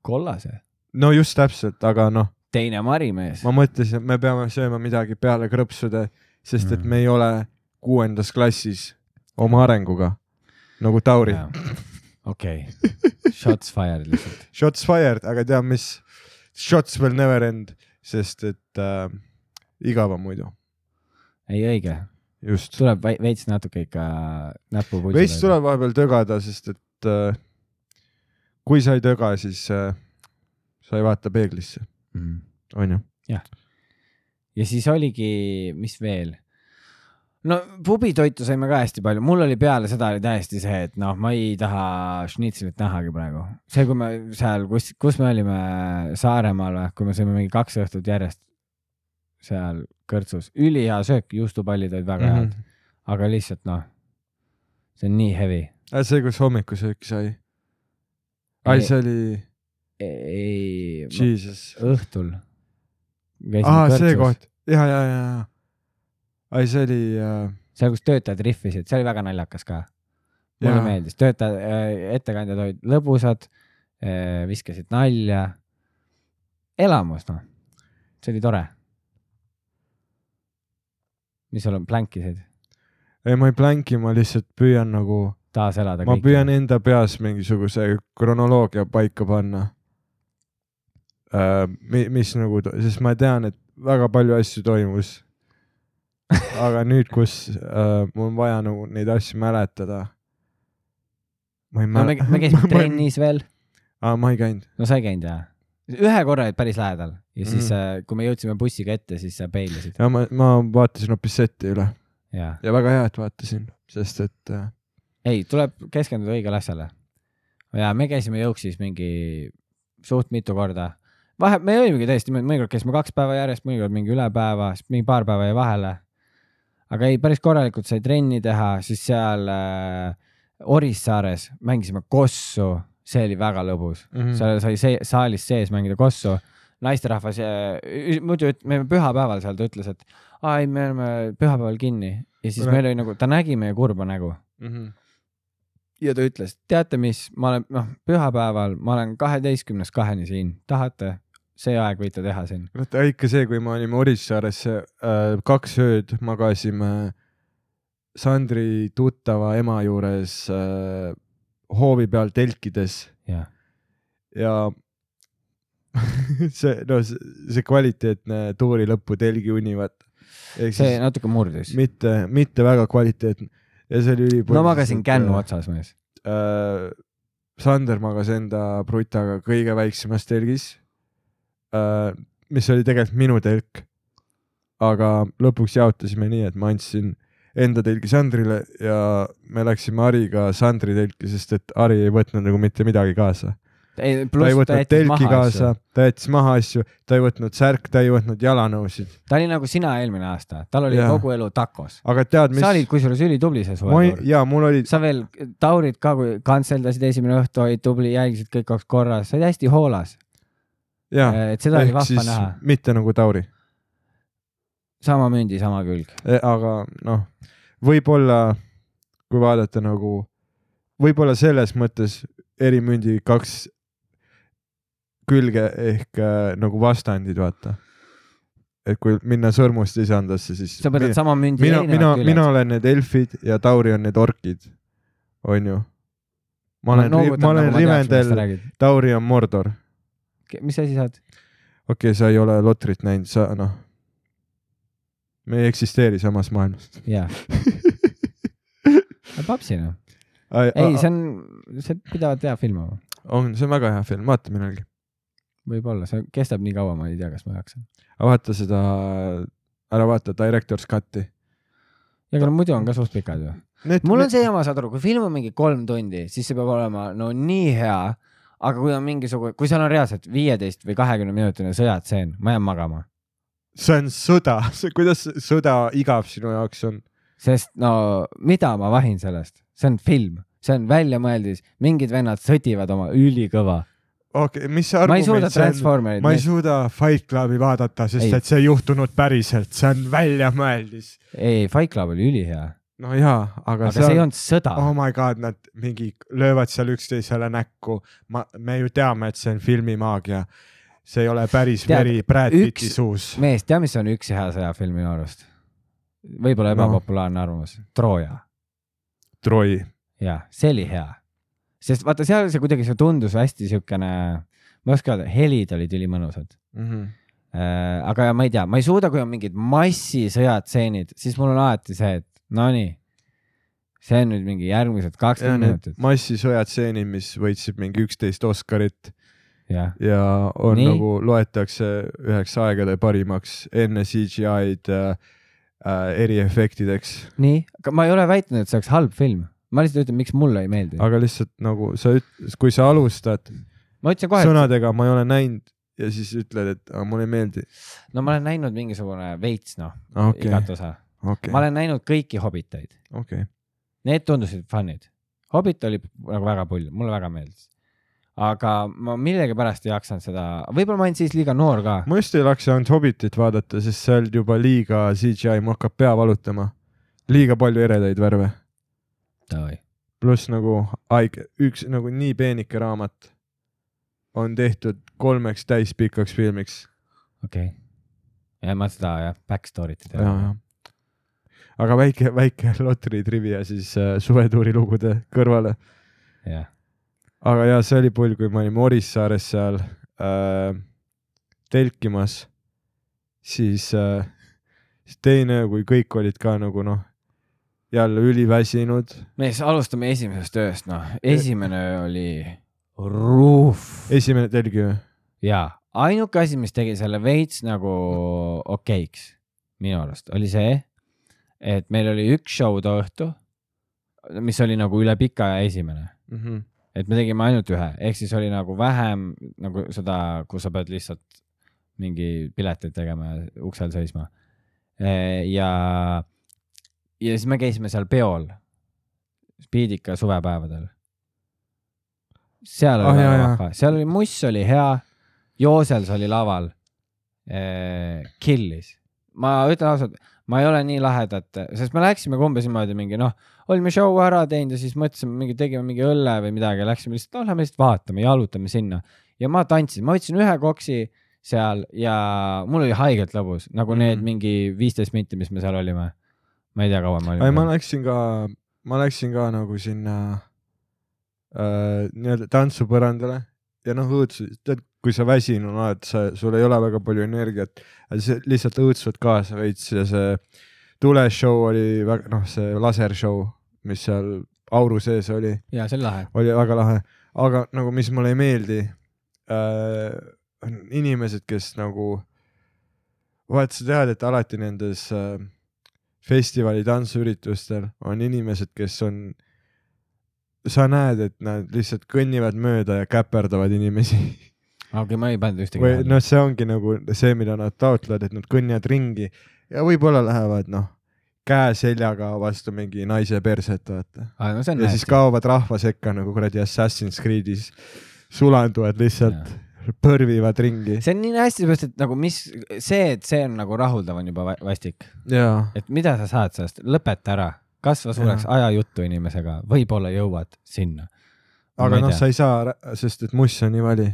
kollase. no just täpselt, aga noh, teine marimees. ma mõtlesin, et me peame sööma midagi peale krõpsude, sest et Mm. me ei ole kuuendas klassis oma arenguga nagu Tauri. okei, shots fired lihtsalt. Shots fired, aga tead mis? Shots will never end, sest et äh, igav on muidu, ei õige, just. tuleb vei- veits natuke ikka näppu pulsi veits. tuleb vahepeal tögada, sest et äh, kui sa ei töga, siis äh, sa ei vaata peeglisse, mm.. onju. ja siis oligi, mis veel? No pubitoitu saime ka hästi palju, mul oli peale seda oli täiesti see, et noh, ma ei taha šnitselit nähagi praegu. see, kui me seal, kus, kus me olime Saaremaal või, kui me sõime mingi kaks õhtut järjest seal kõrtsus, ülihea söök, juustupallid olid väga Mhm. head, aga lihtsalt noh, see on nii heavy. See, kus hommikusööki sai. ai, Ei- see oli, ei, õhtul. aa, see. koht, ja, ja, ja, ja. ai, see oli äh,, seal, kus töötajad rihvisid, see oli väga naljakas ka. mulle Jaa. meeldis, töötajad, ettekandjad olid lõbusad, viskasid nalja. elamus, noh, see oli tore. mis sul on, plänkisid? ei, ma ei plänki, ma lihtsalt püüan nagu, taaselada ma kõike. püüan enda peas mingisuguse kronoloogia paika panna. mis nagu, sest ma tean, et väga palju asju toimus. Aga nüüd, kus äh, mul on vaja nagu neid asju mäletada. ma ei no me, me käisime trennis veel, aa, ma ei käinud. no sa ei käinud jah? ühe korra olid päris lähedal ja siis mm., kui me jõudsime bussiga ette, siis sa peilisid ja ma, ma vaatasin hoopis seti üle ja väga hea, et vaatasin, sest et äh, ei, tuleb keskenduda õigele asjale. ja me käisime Jõuksis mingi suht mitu korda. vahe, me olimegi tõesti, mõnikord käisime kaks päeva järjest, mõnikord mingi üle päeva, siis mingi paar päeva jäi vahele. Aga ei, päris korralikult sai trenni teha, siis seal äh, Orissaares mängisime kossu, see oli väga lõbus mm. -hmm. seal sai see, saalis sees mängida kossu. naisterahvas, muidu üt- me pühapäeval seal ta ütles, et aa ei, me oleme pühapäeval kinni ja siis Ole- meil oli nagu, ta nägi meie kurba nägu mm. -hmm. ja ta ütles, teate mis, ma olen, noh, pühapäeval ma olen kaheteistkümnest kaheni siin, tahate, see aeg võite teha siin. vaata ikka see, kui me olime Orissaares äh, kaks ööd magasime Sandri tuttava ema juures äh, hoovi peal telkides jah, ja see, no see, see kvaliteetne tuuri lõpu telgiuni, vaata. see natuke murdis. mitte, mitte väga kvaliteetne ja see oli ülipõhjus. no magasin kännu otsas mees. äh, Sander magas enda brutaga kõige väiksemas telgis äh,, mis oli tegelikult minu telk. aga lõpuks jaotasime nii, et ma andsin enda telgi Sandrile ja me läksime Hariga Sandri telki, sest et Hari ei võtnud nagu mitte midagi kaasa. ei, ta ei ta võtnud jättis telki kaasa ta jättis maha asju, ta ei võtnud särk, ta ei võtnud jalanõusid, ta oli nagu sina eelmine aasta, tal oli Jaa. kogu elu takos. aga tead, sa olid mis, kusjuures ülitubli see suve., ja mul oli, sa veel, Taurit ka, kui kantseldasid esimene õhtu, olid tubli, jälgisid kõik oleks korras, sa olid hästi hoolas. ja, et seda oli vahva näha. mitte nagu Tauri sama mündi, sama külg. E, aga noh, võib-olla kui vaadata nagu, võib-olla selles mõttes eri mündi kaks külge ehk äh, nagu vastandid, vaata. et kui minna sõrmust lisandasse, siis sa võtad sama mündi mina, mina, mina olen need elfid ja Tauri on need orkid, onju. ma olen, ma olen nagu Rivendel, Tauri on Mordor. Mis asi sa oled? okei okay,, sa ei ole Lotrit näinud, sa noh, me ei eksisteeri samas maailmas. jaa. papsi noh. ei, see on, see pidevalt hea film on. on, see on väga hea film, vaata millalgi. võib-olla, see kestab nii kaua, ma ei tea, kas ma jaksan. aga vaata seda, ära vaata Director's Cut'i. ja aga no muidu on ka suht pikad ju. Mul on see jama, saad aru, kui film on mingi kolm tundi, siis see peab olema no nii hea, aga kui on mingisugune, kui seal on reaalselt viieteist või kahekümne minutine sõjatseen, ma jään magama. see on sõda, kuidas sõda igav sinu jaoks on? sest no mida ma vahin sellest, see on film, see on väljamõeldis, mingid vennad sõdivad oma ülikõva. okei okay,, mis see ma ei suuda argument see on? Ma ei, suuda Fight Clubi vaadata, sest ei. et see ei juhtunud päriselt, see on väljamõeldis. ei, Fight Club oli ülihea, no jaa, aga, aga seal... see ei olnud sõda oh my god, nad mingi löövad seal üksteisele näkku. ma, me ju teame, et see on filmimaagia. see ei ole päris Tead, veri Brad Pitti suus. mees, tead, mis on üks hea sõjafilm minu arust? võib-olla No. ebapopulaarne arvamus, Trooja. Troi. jah, see oli hea. sest vaata, seal see kuidagi, see tundus hästi siukene, ma ei oska öelda, helid olid ülimõnusad Mm -hmm. aga ma ei tea, ma ei suuda, kui on mingid massisõjatseenid, siis mul on alati see, et nonii, see on nüüd mingi järgmised ja kakskümmend minutit. massisõjatseenid, mis võitsid mingi üksteist Oscarit jah, ja on Nii. Nagu loetakse üheks aegade parimaks enne CGI-d äh, eriefektideks, nii, aga ma ei ole väitnud, et see oleks halb film, ma lihtsalt ütlen, miks mulle ei meeldi. aga lihtsalt nagu sa üt-, kui sa alustad ma ütlesin kohe, et sõnadega ma ei ole näinud ja siis ütled, et aga mulle ei meeldi. no ma olen näinud mingisugune veits noh okei, igat osa. Okei ma, olen näinud kõiki Hobbiteid, okei. need tundusid fun'id. Hobbit oli nagu väga pull, mulle väga meeldis. aga ma millegipärast ei jaksanud seda, võib-olla ma olin siis liiga noor ka. ma just ei laksanud Hobbitit vaadata, sest seal juba liiga CGI, mul hakkab pea valutama. liiga palju eredaid värve, pluss nagu haige, üks nagu nii peenike raamat on tehtud kolmeks täispikaks filmiks. okei okay.. ja ma seda jah, back story't ei tea. Aga väike, väike lottery trivia siis äh, suvetuuri lugude kõrvale. jah, aga ja see oli pull, kui me olime Orissaares seal äh, telkimas, siis äh, siis teine, kui kõik olid ka nagu noh, jälle üliväsinud. mees, alustame esimesest ööst, noh, esimene öö oli ruuf esimene telgi või? ja ainuke asi, mis tegi selle veits nagu okeiks minu arust, oli see, et meil oli üks show too õhtu, mis oli nagu üle pika aja esimene, et me tegime ainult ühe, ehk siis oli nagu vähem nagu seda, kus sa pead lihtsalt mingi pileteid tegema ja uksel seisma. ja, ja siis me käisime seal peol, Spiidika suvepäevadel. seal oli Ah, väga vahva, seal oli muss oli hea, Joosels oli laval. Killis, ma ütlen ausalt, ma ei ole nii lahedat, sest me läksime ka umbes niimoodi mingi noh, olime show ära teinud ja siis mõtlesime mingi, tegime mingi õlle või midagi, läksime lihtsalt, noh, lähme lihtsalt vaatame, jalutame sinna ja ma tantsisin, ma võtsin ühe koksi seal ja mul oli haigelt lõbus, nagu need Mhm. mingi viisteist minti, mis me seal olime. ma ei tea, kaua me ei, ma läksin ka, ma läksin ka nagu sinna äh, nii-öelda tantsupõrandale ja noh, õudsus, tead, kui sa väsinud oled, sa, sul ei ole väga palju energiat, see lihtsalt õudsused kaasa veits ja see tuleshow oli väga, noh, see lasershow, mis seal auru sees oli, ja see oli lahe. oli väga lahe, aga nagu, mis mulle ei meeldi äh,, on inimesed, kes nagu, vaat sa tead, et alati nendes äh, festivali tantsuüritustel on inimesed, kes on, sa näed, et nad lihtsalt kõnnivad mööda ja käperdavad inimesi okei, ma ei pannud ühtegi või. noh, see ongi nagu see, mida nad taotlevad, et nad kõnnivad ringi ja võib-olla lähevad noh, käe seljaga vastu mingi naise perset, vaata. aga no ja siis. kaovad rahva sekka nagu kuradi Assassin's Creed'is, sulanduvad lihtsalt, põrvivad ringi. see on nii hästi, seepärast et nagu mis, see, et see on nagu rahuldav, on juba va- vastik. et mida sa saad sellest, lõpeta ära, kasva suureks, aja juttu inimesega, võib-olla jõuad sinna. aga noh, sa ei saa, sest et muss on nii vali.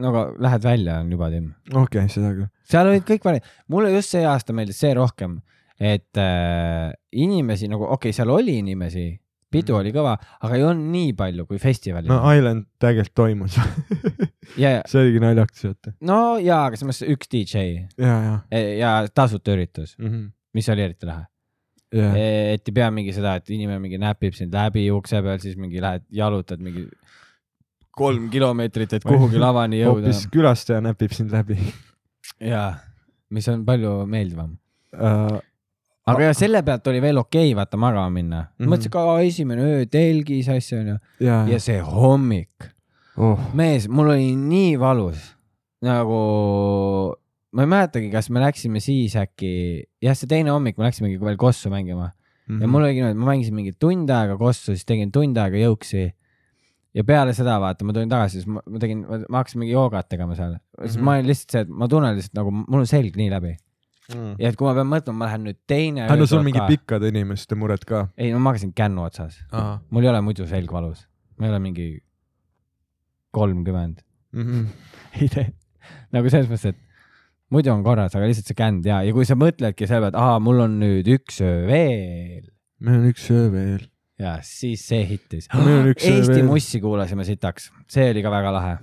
No aga lähed välja, on juba timm. okei okay,, seda küll. seal olid kõik vari-, mulle just see aasta meeldis see rohkem, et äh, inimesi nagu, okei okay,, seal oli inimesi, pidu Mhm. oli kõva, aga ei olnud nii palju kui festivalil no Island tegelikult toimus ja, see oligi naljakas, vaata. no jaa, aga samas üks DJ ja, ja e- ja tasuta üritus, mm. -hmm. mis oli eriti lahe. Yeah. et ei pea mingi seda, et inimene mingi näpib sind läbi ukse peal, siis mingi lähed jalutad mingi kolm kilomeetrit, et kuhugi lavani jõuda hoopis. külastaja näpib sind läbi jaa, mis on palju meeldivam. uh,. aga ja selle pealt oli veel okei okay, vaata magama minna mm. Mhm. -hmm. mõtlesin ka esimene öö telgis asju onju ja, ja see hommik, oh. mees, mul oli nii valus nagu, ma ei mäletagi, kas me läksime siis äkki, jah, see teine hommik me läksimegi veel kossu mängima mm -hmm. ja mul oligi niimoodi, ma mängisin mingi tund aega kossu, siis tegin tund aega jõuksi. Ja peale seda vaata, ma tulin tagasi, siis ma, ma tegin, ma hakkasin mingi joogat tegema seal, siis Mhm. ma olin lihtsalt see, et ma tunnen lihtsalt nagu mul on selg nii läbi mm. ja et kui ma pean mõtlema, ma lähen nüüd teine. no sul on mingi. pikkade inimeste mured ka ei, ma magasin kännu otsas, mul ei ole muidu selg valus, ma ei ole mingi kolmkümmend, Mm -hmm. ei tee, nagu selles mõttes, et muidu on korras, aga lihtsalt see känd ja, ja kui sa mõtledki selle peale, et aa, mul on nüüd üks öö veel meil on üks öö veel. Ja siis see hittis. Öö Eesti veel. mussi kuulasime sitaks, see oli ka väga lahe.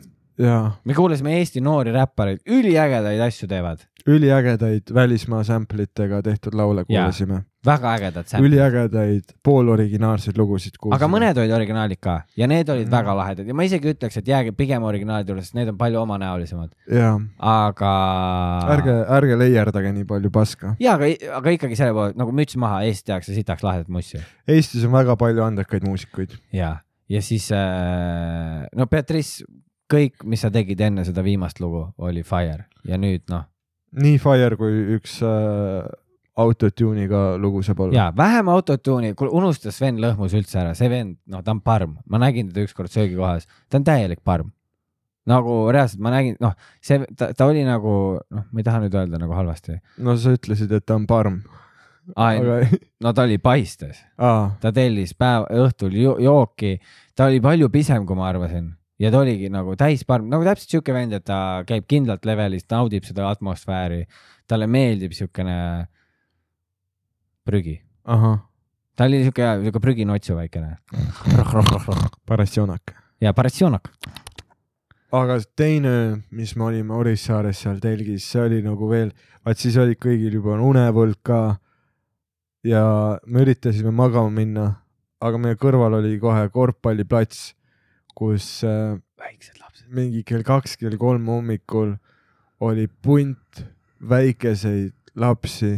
me kuulasime Eesti noori räppareid, üliägedaid asju teevad, üliägedaid välismaa sample itega tehtud laule kuulasime, väga ägedad sämpid. üliägedaid pooloriginaalseid lugusid kuulsime. aga mõned olid originaalid ka ja need olid Mhm. väga lahedad ja ma isegi ütleks, et jääge pigem originaalide juurde, sest need on palju omanäolisemad, aga. ärge, ärge leierdage nii palju paska. ja, aga, aga ikkagi selle poole, nagu müts maha, Eesti tehakse sitaks lahedat mussi Eestis on väga palju andekaid muusikuid. ja, ja siis äh, no Beatrice, kõik, mis sa tegid enne seda viimast lugu, oli fire ja nüüd noh, nii fire kui üks äh, autotune'iga lugu saab olla. ja vähem autotune'i, kuule unusta Sven Lõhmus üldse ära, see vend, noh, ta on parm, ma nägin teda ükskord söögikohas, ta on täielik parm. nagu reaalselt ma nägin, noh, see, ta, ta oli nagu, noh, ma ei taha nüüd öelda nagu halvasti. no sa ütlesid, et ta on parm. aga no ta oli paistes, ta tellis päev, õhtul jo jooki, ta oli palju pisem, kui ma arvasin ja ta oligi nagu täisparm, nagu täpselt siuke vend, et ta käib kindlalt levelis, naudib seda atmosfääri, talle meeldib siukene prügi. ta oli siuke, siuke prüginotsu väikene. Parasjonak. ja paratsionak. aga teine, mis me olime Orissaares seal telgis, see oli nagu veel, vaat siis olid kõigil juba unevõlg ka. ja me üritasime magama minna, aga meie kõrval oli kohe korvpalliplats, kus äh, väiksed lapsed. mingi kell kaks, kell kolm hommikul oli punt väikeseid lapsi.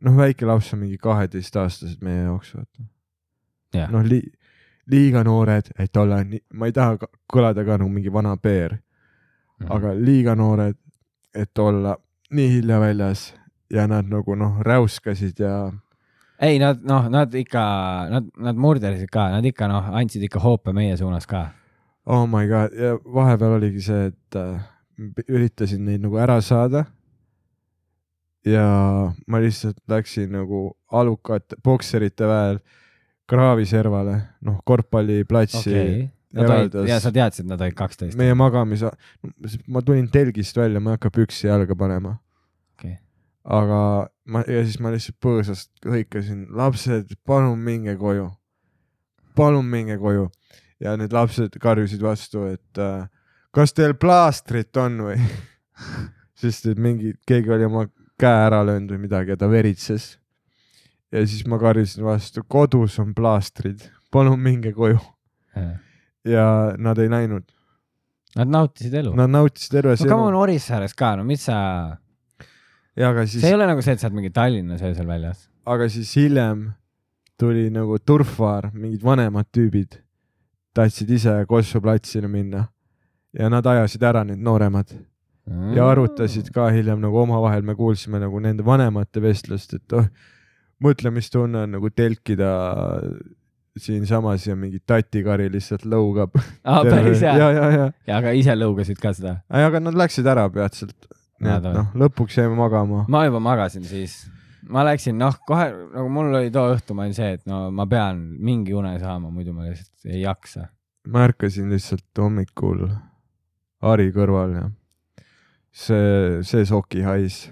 noh, väike laps on mingi kaheteistaastased meie jaoks, vaata. jah, noh, li-, liiga noored, et olla nii, ma ei taha kõlada ka nagu mingi vana peer, Mhm. aga liiga noored, et olla nii hilja väljas ja nad nagu noh, räuskasid ja ei, nad noh, nad ikka, nad, nad murderdasid ka, nad ikka noh, andsid ikka hoope meie suunas ka. Oh my god. Ja vahepeal oligi see, et äh, üritasin neid nagu ära saada. ja ma lihtsalt läksin nagu alukate, bokserite väel kraaviservale, noh, korvpalliplatsi eraldas- ja sa teadsid, nad olid kaksteist. meie magamis, ma tulin telgist välja, ma ei hakka püksi jalga panema, okei, aga ma ja siis ma lihtsalt põõsast hõikasin, lapsed, palun minge koju, palun minge koju ja need lapsed karjusid vastu, et äh, kas teil plaastrit on või, sest et mingi, keegi oli oma käe ära löönud või midagi ja ta veritses. ja siis ma karjusin vastu, kodus on plaastrid, palun minge koju ja nad ei läinud, Nad nautisid elu. no nad nautisid terve come on, Orissaares ka, no mis sa, ja aga siis see ei ole nagu see, et sa oled mingi Tallinnas öösel väljas. aga siis hiljem tuli nagu turfvaar, mingid vanemad tüübid tahtsid ise Kossu platsile minna ja nad ajasid ära need nooremad ja arutasid ka hiljem nagu omavahel, me kuulsime nagu nende vanemate vestlust, et oh, mõtle, mis tunne on nagu telkida siinsamas ja mingi tatikari lihtsalt lõugab. aa, päris hea. ja, ja, ja, ja aga ise lõugasid ka seda? aga nad läksid ära peatselt. nii et noh, lõpuks jäime magama. ma juba magasin siis. Ma läksin, noh, kohe nagu mul oli too õhtu, ma olin see, et no ma pean mingi une saama, muidu ma lihtsalt ei jaksa. ma ärkasin lihtsalt hommikul Ari kõrval ja see, see sokihais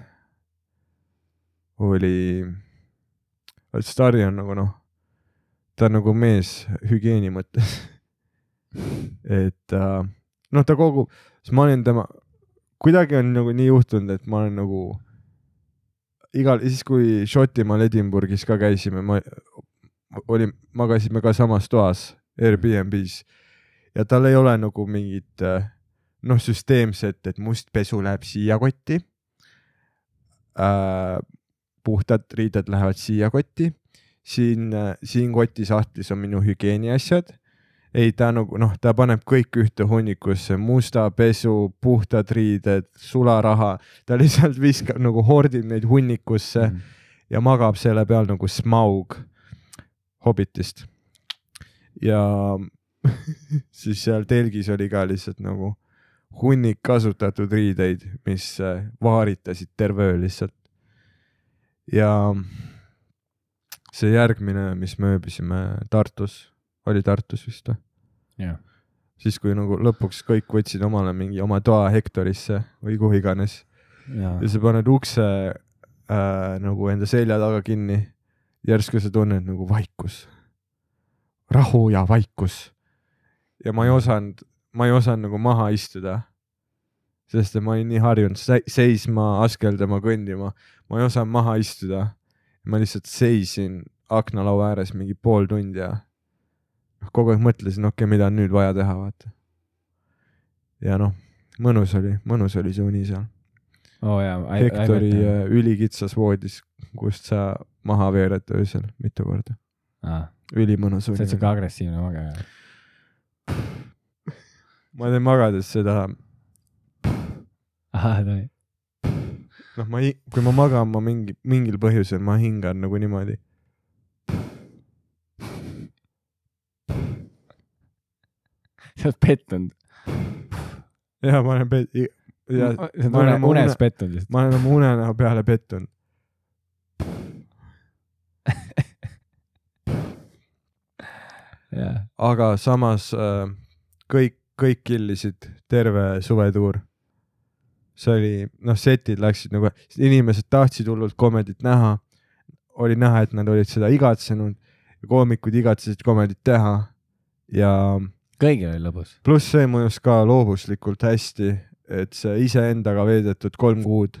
oli, sest Ari on nagu noh, ta on nagu mees hügieeni mõttes. et äh, noh, ta kogub, siis ma olin tema, kuidagi on nagu nii juhtunud, et ma olen nagu igal, siis kui Šotimaal Edinburghis ka käisime, ma oli, magasime ka samas toas Airbnb-s ja tal ei ole nagu mingit äh, noh, süsteemset, et must pesu läheb siia kotti äh,. puhtad riided lähevad siia kotti, siin, siin kotisahtlis on minu hügieeniasjad. ei, ta nagu noh, ta paneb kõik ühte hunnikusse, musta pesu, puhtad riided, sularaha, ta lihtsalt viskab nagu hordib neid hunnikusse mm. ja magab selle peal nagu Smaug Hobbitist. ja siis seal telgis oli ka lihtsalt nagu hunnik kasutatud riideid, mis äh, vaaritasid terve öö lihtsalt. ja see järgmine, mis me ööbisime Tartus, oli Tartus vist või? jah, siis, kui nagu lõpuks kõik võtsid omale mingi oma toa Hektorisse või kuhu iganes ja ja sa paned ukse äh, nagu enda selja taga kinni, järsku sa tunned nagu vaikus, rahu ja vaikus. ja ma ei osanud, ma ei osanud nagu maha istuda, sest ma olin nii harjunud se- seisma, askeldama, kõndima, ma ei osanud maha istuda. ma lihtsalt seisin aknalaua ääres mingi pool tundi ja noh, kogu aeg mõtlesin, okei okay,, mida on nüüd vaja teha, vaata. ja noh, mõnus oli, mõnus oli see uni seal. jaa. Hektori äh, ülikitsas voodis, kust sa maha veered öösel mitu korda. ülimõnus sa oled uni siuke. agressiivne magaja. ma teen magades seda, ahah, tohi. noh, ma, kui ma magan, ma mingi, mingil põhjusel ma hingan nagu niimoodi. Sa oled pettunud. ja ma olen pet-, ja oled ma olen une, unes une- pettunud lihtsalt. ma olen oma unenäo peale pettunud. jah, aga samas äh, kõik, kõik killisid terve suvetuur. see oli, noh, setid läksid nagu, inimesed tahtsid hullult komedit näha. oli näha, et nad olid seda igatsenud koomikud igatsesid komedit teha ja kõigil oli lõbus. pluss see mõjus ka loovuslikult hästi, et see iseendaga veedetud kolm kuud,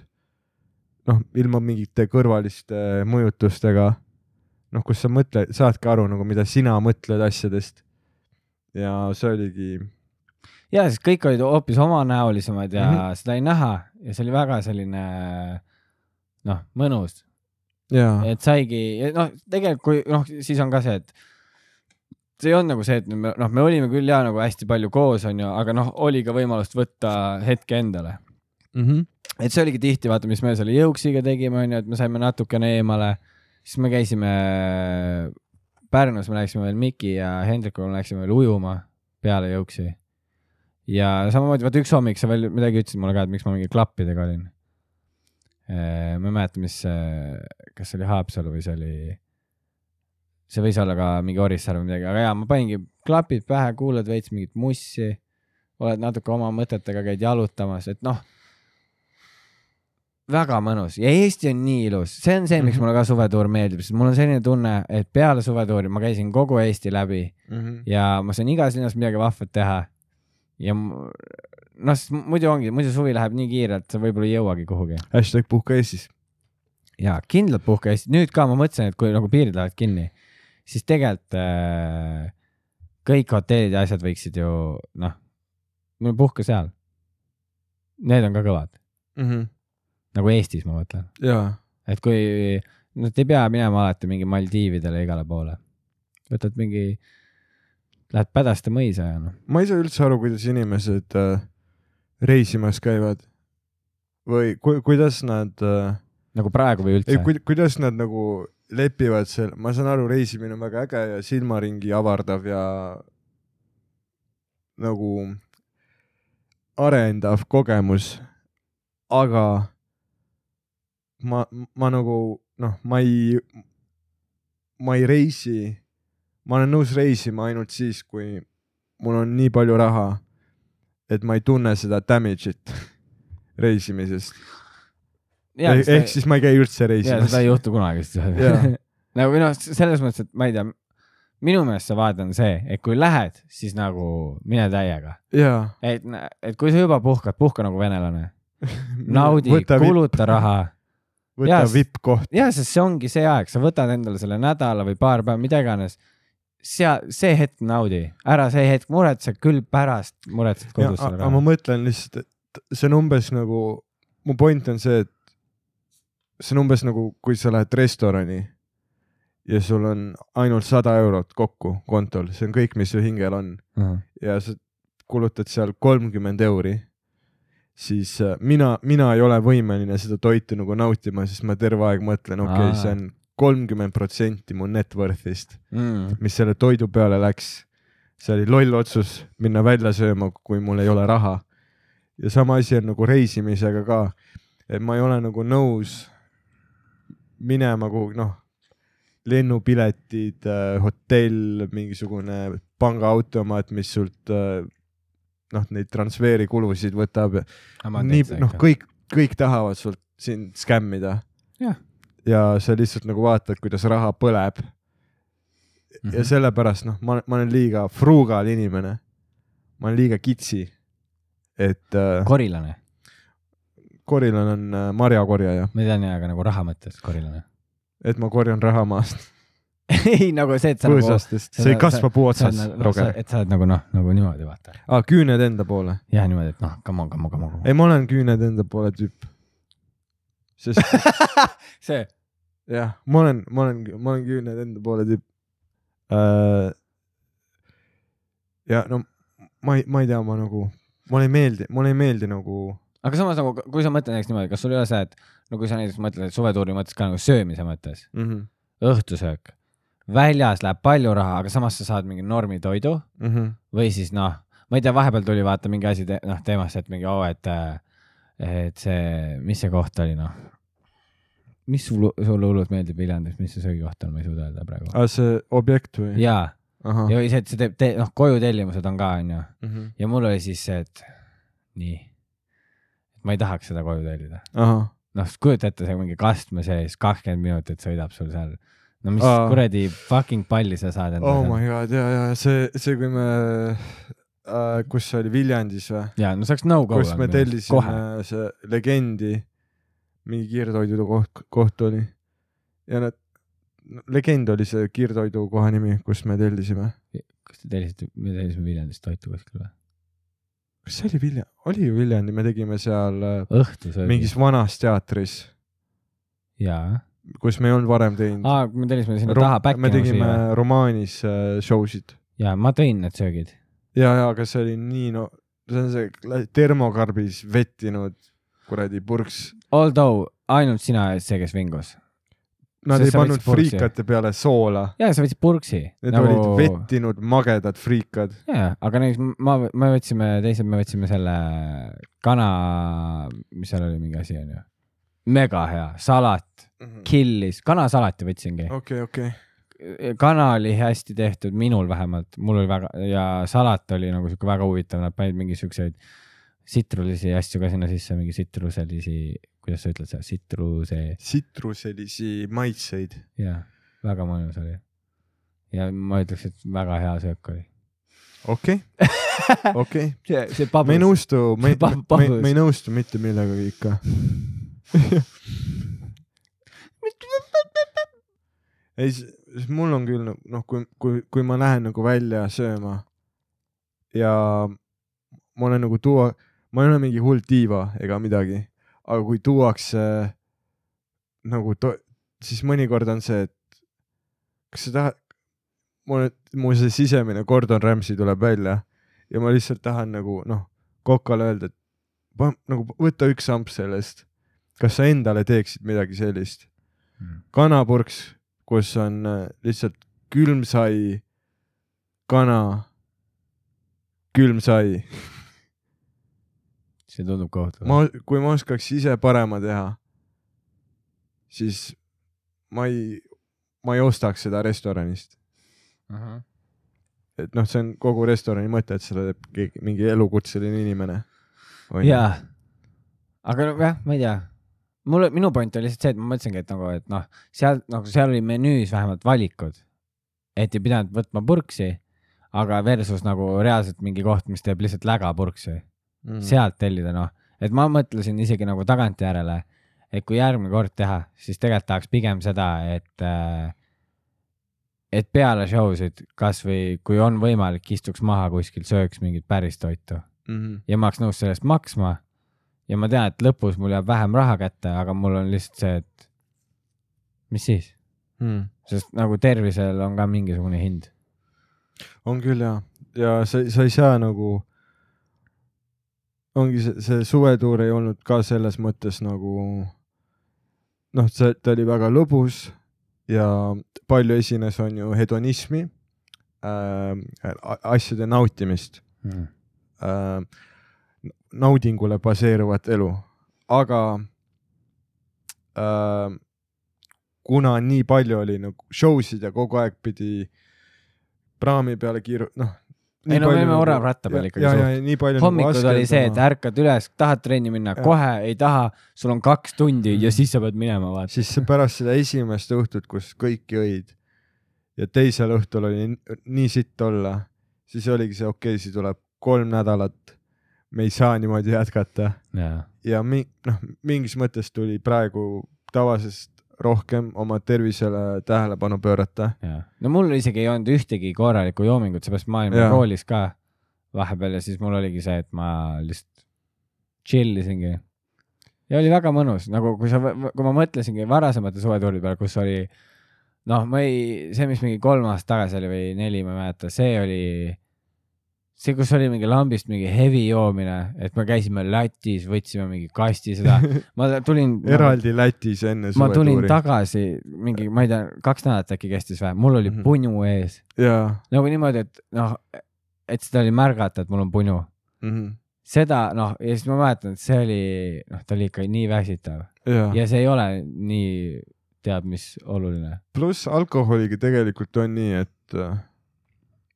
noh, ilma mingite kõrvaliste mõjutustega, noh, kus sa mõtled, saadki aru nagu, mida sina mõtled asjadest. ja see oligi, ja siis kõik olid hoopis omanäolisemaid ja mm. -hmm. seda ei näha ja see oli väga selline noh, mõnus, et saigi, noh, tegelikult kui noh, siis on ka see, et see ei olnud nagu see, et me noh, me olime küll ja nagu hästi palju koos, onju, aga noh, oli ka võimalust võtta hetke endale. et see oligi tihti, vaata, mis me selle jõuksiga tegime, onju, et me saime natukene eemale, siis me käisime Pärnus, me läksime veel Miki ja Hendrikuga me läksime veel ujuma peale jõuksi. ja samamoodi, vaata üks hommik sa veel midagi ütlesid mulle ka, et miks ma mingi klappidega olin. ma ei mäleta, mis, kas see oli Haapsalu või see oli, see võis olla ka mingi Orissaare või midagi, aga jaa, ma paningi klapid pähe, kuulad veits mingit mussi, oled natuke oma mõtetega, käid jalutamas, et noh, väga mõnus ja Eesti on nii ilus, see on see, miks Mhm. mulle ka suvetuur meeldib, sest mul on selline tunne, et peale suvetuuri ma käisin kogu Eesti läbi ja ma saan igas linnas midagi vahvat teha. ja noh, sest muidu ongi, muidu suvi läheb nii kiirelt, sa võib-olla ei jõuagi kuhugi. hashtag puhka Eestis. ja kindlalt puhka Eestis, nüüd ka ma mõtlesin, et kui nagu piirid lähevad kinni, siis tegelikult äh, kõik hotellid ja asjad võiksid ju noh, puhka seal. Need on ka kõvad, nagu Eestis ma mõtlen, et kui, no te ei pea minema alati mingi Maldiividele igale poole, võtad mingi, lähed Pädaste mõisa ja noh, ma ei saa üldse aru, kuidas inimesed äh, reisimas käivad. Või ku, kuidas nad äh, nagu praegu või üldse. ku,, kuidas nad nagu lepivad seal, ma saan aru, reisimine on väga äge ja silmaringi avardav ja nagu arendav kogemus, aga ma, ma nagu noh, ma ei, ma ei reisi, ma olen nõus reisima ainult siis, kui mul on nii palju raha, et ma ei tunne seda damage'it reisimisest. Ehk ehk siis ma ei käi üldse reisimas seda ei. juhtu kunagi nagu minu arust selles mõttes, et ma ei tea, minu meelest see vaade on see, et kui lähed, siis nagu mine täiega. et, et kui sa juba puhkad, puhka nagu venelane. naudi, kuluta raha. võta vippkoht. ja, sest see ongi see aeg, sa võtad endale selle nädala või paar päeva, mida iganes. sea, see hetk naudi, ära see hetk muretse, küll pärast muretsed kodus aga ma mõtlen lihtsalt, et see on umbes nagu, mu point on see, et see on umbes nagu, kui sa lähed restorani ja sul on ainult sada eurot kokku kontol, see on kõik, mis su hingel on raha. ja sa kulutad seal kolmkümmend euri, siis äh, mina, mina ei ole võimeline seda toitu nagu nautima, sest ma terve aeg mõtlen, okei okay,, see on kolmkümmend protsenti mu net worth'ist, Mm. mis selle toidu peale läks. see oli loll otsus minna välja sööma, kui mul ei ole raha. ja sama asi on nagu reisimisega ka, et ma ei ole nagu nõus minema kuhugi, noh, lennupiletid, hotell, mingisugune pangaautomaat, mis sult äh, noh, neid transfeeri kulusid võtab. nii, noh, kõik, kõik tahavad sult sind skämmida. Ja sa lihtsalt nagu vaatad, kuidas raha põleb. Mhm. ja sellepärast noh, ma, ma olen liiga frugal inimene. ma olen liiga kitsi. et äh, korilane, korilane on äh, marjakorjaja, ma tean jah, aga nagu raha mõttes korilane. et ma korjan raha maast, ei, nagu see, et sa nagu, põõsastest, sa- see ei kasva puu sa otsas, nagu, Roger. et sa oled nagu noh, nagu niimoodi vaata. aa, küüned enda poole. jah, niimoodi, et noh, come on, come on, come on, ei, ma olen küüned enda poole tüüp. sest see, jah, ma olen, ma olen, ma olen küüned enda poole tüüp äh,. ja no ma ei, ma ei tea, ma nagu, mulle ei meeldi, mulle ei meeldi nagu, aga samas nagu, kui sa mõtled näiteks niimoodi, kas sul ei ole see, et no kui sa näiteks mõtled, et suvetuuri mõttes ka nagu söömise mõttes, mm. -hmm. õhtusöök, väljas läheb palju raha, aga samas sa saad mingi normitoidu Mm -hmm. või siis noh, ma ei tea, vahepeal tuli vaata mingi asi te, noh teemasse, et mingi oo, et, et see, mis see koht oli noh. mis sul, sulle hullult meeldib Viljandis, mis see söögikoht on, ma ei suuda öelda praegu. aga see objekt või? jaa, ja see, et see teeb te,, noh, koju tellimused on ka, onju. -hmm. ja mul oli siis see, et nii, ma ei tahaks seda koju tellida. noh, kujuta ette, see mingi kastme sees, kakskümmend minutit sõidab sul seal. no mis Aa. kuradi fucking palli sa saad oh endale my god, ja, ja see, see, kui me äh,, kus see oli, Viljandis või? ja no see oleks no-go. kus me tellisime see Legendi, mingi kiirtoidu koht, koht oli ja nad, Legend oli see kiirtoidukoha nimi, kus me tellisime. kas te tellisite, me tellisime Viljandist toitu kuskil või? Kas see oli Vilja, oli ju Viljandi, me tegime seal äh, õhtusöögi. mingis vanas teatris, jaa. kus me ei olnud varem teinud. aa, me tellisime sinna taha back me tegime romaanis äh, show sid jaa, ma tõin need söögid. ja, ja aga see oli nii no, see on see termokarbis vettinud kuradi purks. Although ainult sina oled see, kes vingus. Nad ei pannud friikate peale soola, jaa, sa võtsid purksi. need nagu... olid vettinud magedad friikad. jaa, aga näiteks ma, me võtsime, teised me võtsime selle kana, mis seal oli, mingi asi onju. mega hea, salat, killis, kanasalati võtsingi. okei, okei. kana oli hästi tehtud, minul vähemalt, mul oli väga ja salat oli nagu siuke väga huvitav, nad panid mingi siukseid sitrulisi asju ka sinna sisse, mingi sitruselisi, kuidas sa ütled seda, sitruse sitruselisi maitseid. ja väga mõnus oli. ja ma ütleks, et väga hea söök oli. okei, okei. me ei nõustu, me See, pab- me, pabus. me ei nõustu mitte millegagi ikka. ei, mul on küll noh, kui, kui, kui ma lähen nagu välja sööma ja ma olen nagu tuua, ma ei ole mingi hull diiva ega midagi, aga kui tuuakse nagu to-, siis mõnikord on see, et kas sa tahad, mul, mu see sisemine Gordon Ramsay tuleb välja ja ma lihtsalt tahan nagu noh, kokale öelda, et pa, nagu võta üks amp sellest. kas sa endale teeksid midagi sellist? kanapurks, kus on äh, lihtsalt külmsai, kana, külmsai. see tundub kohutav. ma, kui ma oskaks ise parema teha, siis ma ei, ma ei ostaks seda restoranist. et noh, see on kogu restorani mõte, et seda teeb keegi, mingi elukutseline inimene. jaa, aga no jah, ma ei tea, mul, minu point oli lihtsalt see, et ma mõtlesingi, et nagu, et noh, seal nagu seal oli menüüs vähemalt valikud, et ei pidanud võtma purksi, aga versus nagu reaalselt mingi koht, mis teeb lihtsalt lägapurksi, mm. sealt tellida, noh, et ma mõtlesin isegi nagu tagantjärele, et kui järgmine kord teha, siis tegelikult tahaks pigem seda, et äh, et peale show sid kasvõi kui on võimalik, istuks maha kuskil, sööks mingit päris toitu mm. -hmm. ja ma oleks nõus selle eest maksma. ja ma tean, et lõpus mul jääb vähem raha kätte, aga mul on lihtsalt see, et mis siis, Mm. sest nagu tervisel on ka mingisugune hind. on küll ja, ja sa, sa ei saa nagu, ongi see, see suvetuur ei olnud ka selles mõttes nagu noh, see, ta oli väga lõbus ja palju esines, on ju hedonismi äh,, asjade nautimist äh,, naudingule baseeruvat elu, aga äh, kuna nii palju oli nagu show sid ja kogu aeg pidi praami peale kiiru-, noh. Ei no me olime oravratta peal ikkagi ja, ja, suht. ja nii palju. hommikud oli see, et ärkad üles, tahad trenni minna, kohe ei taha, sul on kaks tundi ja Mhm. siis sa pead minema, vaata. siis pärast seda esimest õhtut, kus kõik jõid ja teisel õhtul oli nii sitt olla, siis oligi see okei okay,, siis tuleb kolm nädalat, me ei saa niimoodi jätkata jaa, ja mi-, noh, mingis mõttes tuli praegu tavalisest rohkem oma tervisele tähelepanu pöörata. no mul isegi ei olnud ühtegi korralikku joomingut, seepärast ma olin koolis ka vahepeal ja siis mul oligi see, et ma lihtsalt chill isingi. ja oli väga mõnus, nagu kui sa, kui ma mõtlesingi varasemate suvetuuride peale, kus oli noh, ma ei, see, mis mingi kolm aastat tagasi oli või neli, ma ei mäleta, see oli see, kus oli mingi lambist mingi hevi joomine, et me käisime Lätis, võtsime mingi kasti seda, ma tulin. eraldi Lätis enne ma tulin suvetuuri. tagasi mingi, ma ei tea, kaks nädalat äkki kestis või, mul oli Mhm. punju ees nagu niimoodi, et noh, et seda oli märgata, et mul on punju. mm -hmm. seda noh, ja siis ma mäletan, et see oli, noh, ta oli ikka nii väsitav jaa ja see ei ole nii teab mis oluline. pluss alkoholiga tegelikult on nii, et äh,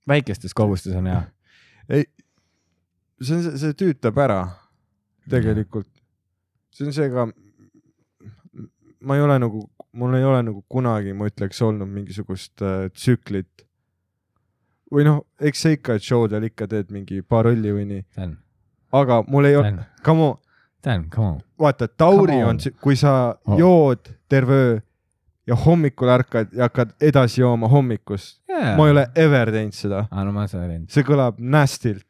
väikestes kogustes on hea. ei, see on, see tüütab ära tegelikult. see on see ka, ma ei ole nagu, mul ei ole nagu kunagi, ma ütleks, olnud mingisugust äh, tsüklit. või noh, eks sa ikka showdel ikka teed mingi paar õlli või nii, aga mul ei ole, come on, Dan, come on. vaata, Tauri on. on, kui sa Oh. jood terve öö ja hommikul ärkad ja hakkad edasi jooma hommikust, ma ei ole ever teinud seda, aa, no ma seda teinud. see kõlab nastilt,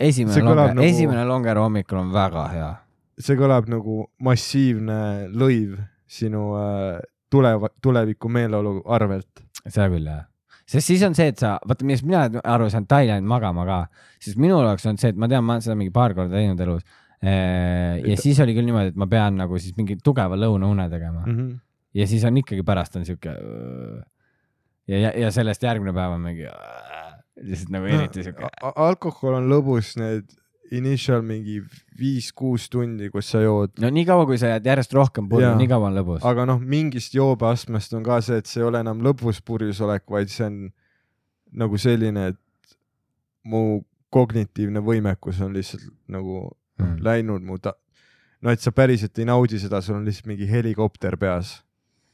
esimene longer, nagu- esimene longer hommikul on väga hea. see kõlab nagu massiivne lõiv sinu äh, tuleva, tuleviku meeleolu arvelt. seda küll jah. sest siis on see, et sa, vaata, millest mina aru saan, ta ei läinud magama ka, siis minul oleks olnud see, et ma tean, ma olen seda mingi paar korda teinud elus. ja siis oli küll niimoodi, et ma pean nagu siis mingi tugeva lõunaune tegema Mm -hmm. Ja siis on ikkagi pärast on siuke. ja, ja, ja sellest järgmine päev on mingi. lihtsalt nagu eriti siuke. alkohol on lõbus need initial mingi viis-kuus tundi, kus sa jood, no niikaua, kui sa jääd järjest rohkem purju nii kaua on lõbus. aga noh, mingist joobeastmest on ka see, et see ei ole enam lõbus purjus olek, vaid see on nagu selline, et mu kognitiivne võimekus on lihtsalt nagu mm. läinud mu ta-, no et sa päriselt ei naudi seda, sul on lihtsalt mingi helikopter peas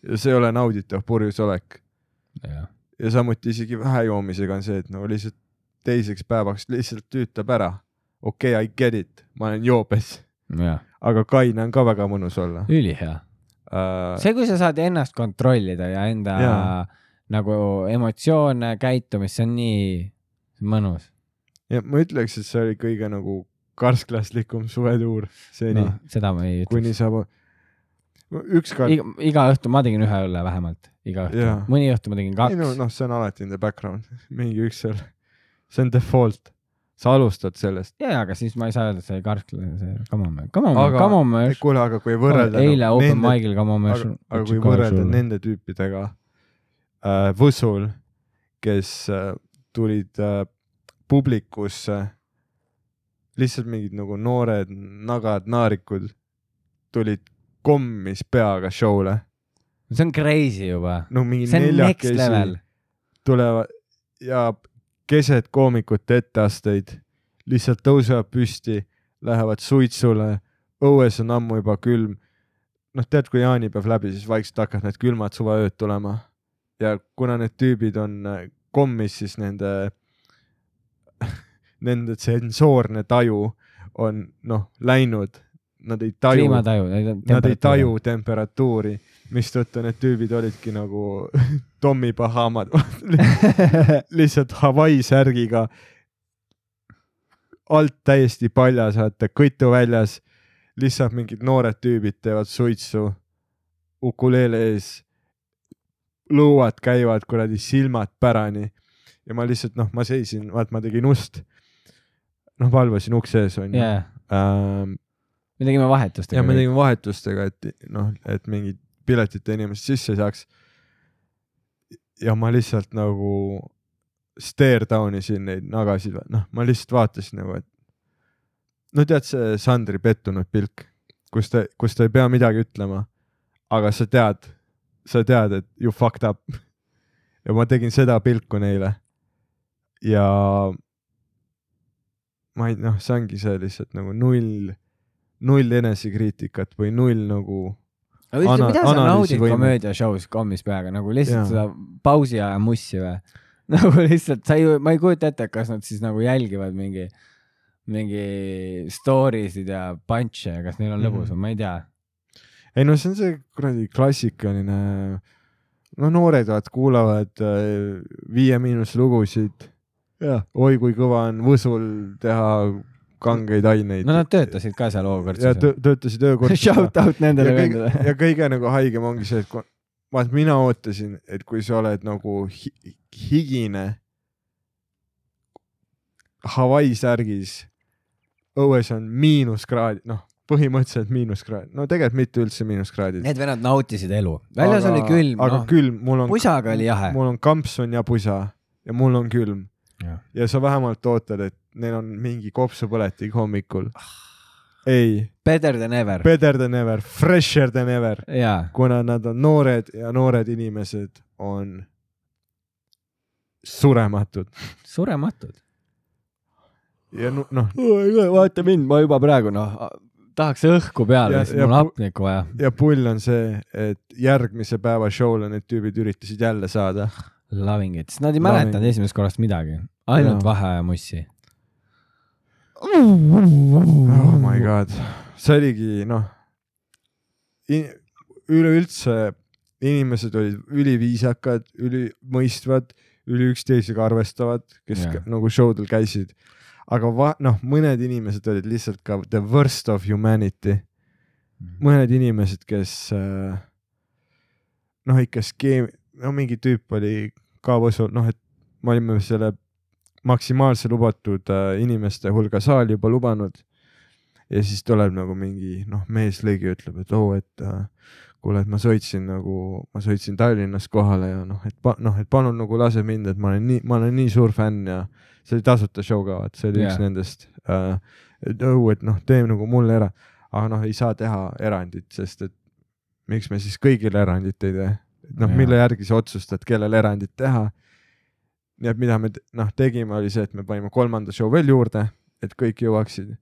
ja see ei ole nauditav purjus olek ja samuti isegi vähejoomisega on see, et no lihtsalt teiseks päevaks lihtsalt tüütab ära. okei okay,, I get it, ma olen joobes, aga kaine on ka väga mõnus olla ülihea. uh,. see, kui sa saad ennast kontrollida ja enda ja. Nagu emotsioone, käitumist, see on nii mõnus. ja ma ütleks, et see oli kõige nagu karsklaslikum suvetuur seni no,, seda ma ei kuni ütleks. ükskord, iga, iga õhtu ma tegin ühe õlle vähemalt, iga õhtu Jaa.. mõni õhtu ma tegin kaks no, noh, see on alati in the background, mingi üks seal, see on default, sa alustad sellest. jaa, aga siis ma ei saa öelda, et see oli karskline, see come on, come on, come on, kuule, aga kui võrrelda. eile open mic'il come on, aga, aga kui võrrelda nende tüüpidega äh, Võsul, kes äh, tulid äh, publikusse, lihtsalt mingid nagu noored nagad, naarikud tulid kommis peaga show'le, see on crazy juba. no mingi see on next level neljakesi. tulevad ja keset koomikute etteasteid lihtsalt tõusevad püsti, lähevad suitsule, õues on ammu juba külm. noh, tead, kui jaanipäev läbi, siis vaikselt hakkavad need külmad suveööd tulema ja kuna need tüübid on äh, kommis, siis nende, nende tsensoorne taju on noh läinud, nad ei taju, nad ei taju temperatuuri, mistõttu need tüübid olidki nagu Tommy Bahamad. Lihtsalt Hawaii särgiga, alt täiesti paljas, vaata kõtu väljas, lihtsalt mingid noored tüübid teevad suitsu ukuleele ees, lõuad käivad kuradi silmad pärani. Ja ma lihtsalt noh, ma seisin, vaat ma tegin ust, noh valvasin ukse ees onju jaa, ähm,. Me tegime vahetust. ja me tegime vahetustega, et noh, et mingid piletita inimesed sisse saaks. ja ma lihtsalt nagu stare down isin neid nagasid, noh, ma lihtsalt vaatasin nagu, et no tead see Sandri pettunud pilk, kus ta, kus ta ei pea midagi ütlema, aga sa tead, sa tead, et you fucked up. ja ma tegin seda pilku neile. ja ma ei, noh, see ongi see lihtsalt nagu null, null enesekriitikat või null nagu aga üldse, mida sa naudid komöödiashow's kommis peaga nagu lihtsalt Jaa. seda pausi aja mussi või? nagu lihtsalt sa ei, ma ei kujuta ette, et kas nad siis nagu jälgivad mingi, mingi story sid ja punch'e, kas neil on lõbus või ma ei tea. ei no see on see kuradi klassikaline, no noored vaat kuulavad äh, Viie Miinuse lugusid. oi kui kõva on Võsul teha kangeid aineid. no nad töötasid ka seal ja Ookõrtsus. tö töötasid öökortsis. Shout out nendele vendadele. ja kõige nagu haigem ongi see, et kui- vaat mina ootasin, et kui sa oled nagu hi higine Hawaii särgis, õues on miinuskraad, noh, põhimõtteliselt miinuskraad, no tegelikult mitte üldse miinuskraadid. Need vennad nautisid elu. väljas oli külm, aga noh, külm, mul on, pusaga oli jahe. mul on kampsun ja pusa ja mul on külm. Ja sa vähemalt ootad, et neil on mingi kopsupõletik hommikul. ei, Better than ever. better than ever, fresher than ever, kuna nad on noored ja noored inimesed on surematud surematud. ja noh, vaata mind, ma juba praegu noh, tahaks õhku peale siis ja mul on hapnikku vaja. ja pull on see, et järgmise päeva show'le need tüübid üritasid jälle saada. Loving it, sest nad ei mäletanud esimesest korrast midagi, ainult vaheaja mussi. oh my god, see oligi noh, üleüldse inimesed olid üliviisakad, ülimõistvad, üli üksteisega arvestavad, kes yeah. nagu show del käisid. aga va-, noh, mõned inimesed olid lihtsalt ka the worst of humanity, mõned inimesed, kes äh, noh, ikka skeem, no mingi tüüp oli ka võsu, noh, et me olime selle maksimaalse lubatud äh, inimeste hulga saali juba lubanud. ja siis tuleb nagu mingi noh, meeslõigi ütleb, et oo, et äh, kuule, et ma sõitsin nagu, ma sõitsin Tallinnas kohale ja noh, et noh, et palun nagu lase mind, et ma olen nii, ma olen nii suur fänn ja see oli tasuta show ka, vaat see oli yeah. Üks nendest äh,. et õu, et noh, tee nagu mulle era, aga noh, ei saa teha erandit, sest et miks me siis kõigile erandit ei tee. noh, mille järgi sa otsustad, kellele erandit teha. nii et mida me noh tegime, oli see, et me panime kolmanda show veel juurde, et kõik jõuaksid.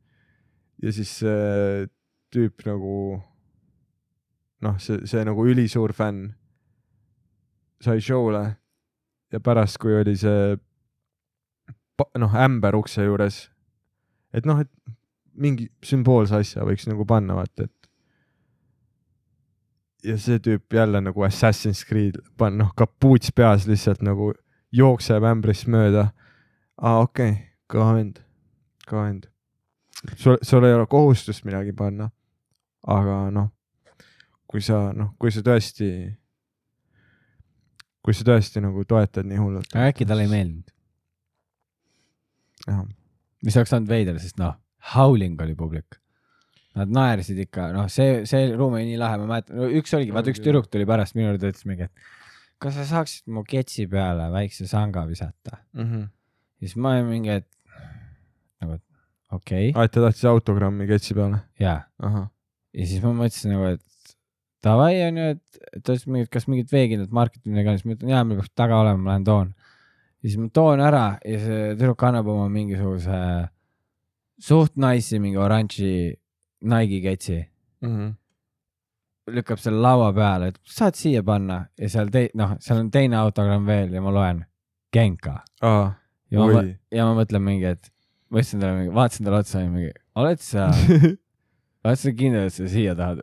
ja siis see tüüp nagu noh, see, see nagu ülisuur fänn sai show'le ja pärast, kui oli see noh, ämber ukse juures, et noh, et mingi sümboolse asja võiks nagu panna, vaata, et ja see tüüp jälle nagu Assassin's Creed, pan- noh, kapuuts peas lihtsalt nagu jookseb ämbrist mööda. aa, okei okay., kõva vend, kõva vend. sul, sul ei ole kohustust midagi panna. aga noh, kui sa noh, kui sa tõesti, kui sa tõesti nagu toetad nii hullult. äkki talle ei meeldinud, mis oleks olnud veider, sest noh, howling oli publik. Nad naersid ikka, noh, see, see ruum oli nii lahe, ma mäletan no,, üks oligi, vaata üks tüdruk tuli pärast minu juurde, ütles mingi, et kas sa saaksid mu ketsi peale väikse sanga visata. mm. siis ma olin mingi, et nagu, et okei okay,, -hmm. ta tahtis autogrammi ketsi peale. jaa. ja siis ma mõtlesin nagu, et davai onju, et et ta ütles mingit, kas mingit veekindlat marketit või midagi, siis ma ütlen, jaa, meil peaks taga olema, ma lähen toon. ja siis ma toon ära ja see tüdruk annab oma mingisuguse suht nice'i mingi oranži Nike'i ketsi, mm -hmm. lükkab selle laua peale, et saad siia panna ja seal tei-, noh, seal on teine autogramm veel ja ma loen Genka. Aa, ja ma ja ma mõtlen mingi, et ma ütlesin talle mingi, vaatasin talle otsa ja mingi, oled sa, oled sa kindel, et sa siia tahad?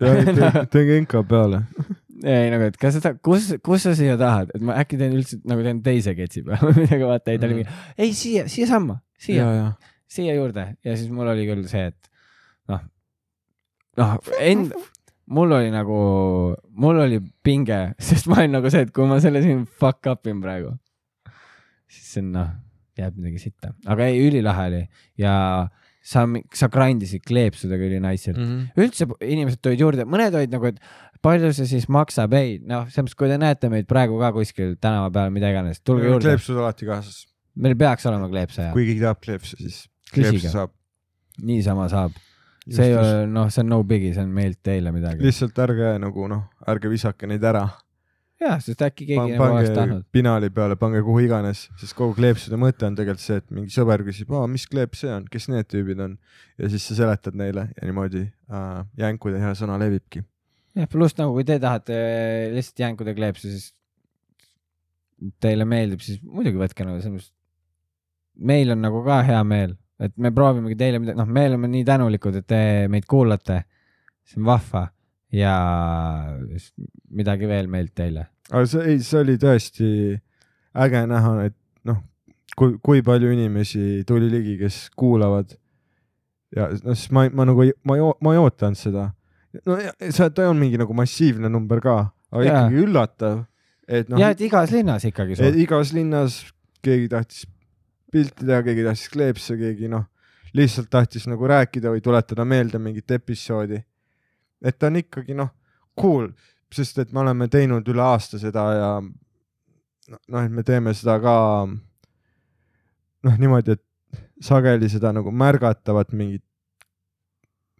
teen kenka peale. ei nagu, et kas sa tahad, kus, kus sa siia tahad, et ma äkki teen üldse nagu teen teise ketsi peale või midagi, vaata ei ta oli mingi, ei siia, siiasamma, siia ja, siia juurde. Ja siis mul oli küll see, et noh, end-, mul oli nagu, mul oli pinge, sest ma olin nagu see, et kui ma selle siin fuck up in praegu, siis see on noh, jääb midagi sitta, aga ei, ülilahe oli ja sa, sa grind isid kleepsudega ülinaiselt mm. Mhm. üldse inimesed tulid juurde, mõned olid nagu, et palju see siis maksab, ei noh, selles mõttes, kui te näete meid praegu ka kuskil tänava peal, mida iganes, tulge juurde, kleepsud alati kaasas. meil peaks olema kleepse kui keegi tahab kleepse, siis kleepse saab. niisama saab. See ei ole, noh, see on no biggie, see on meilt teile midagi. lihtsalt ärge nagu noh, ärge visake neid ära. jah, sest äkki keegi pange oleks tahtnud. pinali peale, pange kuhu iganes, sest kogu kleepsude mõte on tegelikult see, et mingi sõber küsib, aa, mis kleeps see on, kes need tüübid on ja siis sa seletad neile ja niimoodi äh, jänkude hea sõna levibki. jah, pluss nagu, kui te tahate lihtsalt jänkude kleepsu, siis teile meeldib, siis muidugi võtke nagu selles mõttes. meil on nagu ka hea meel, et me proovimegi teile midagi, noh, me oleme nii tänulikud, et te meid kuulate. see on vahva ja midagi veel meilt teile. aga see, ei, see oli tõesti äge näha, et noh, kui, kui palju inimesi tuli ligi, kes kuulavad. ja noh, siis ma, ma nagu ma ei, ma ei ootanud seda. no ja, see, ta on mingi nagu massiivne number ka, aga Jaa. ikkagi üllatav, et noh ja, et igas linnas ikkagi igas linnas keegi tahtis pilti teha, keegi tahtis kleepse, keegi noh, lihtsalt tahtis nagu rääkida või tuletada meelde mingit episoodi. et ta on ikkagi noh, cool, sest et me oleme teinud üle aasta seda ja noh, et me teeme seda ka noh, niimoodi, et sageli seda nagu märgatavat mingit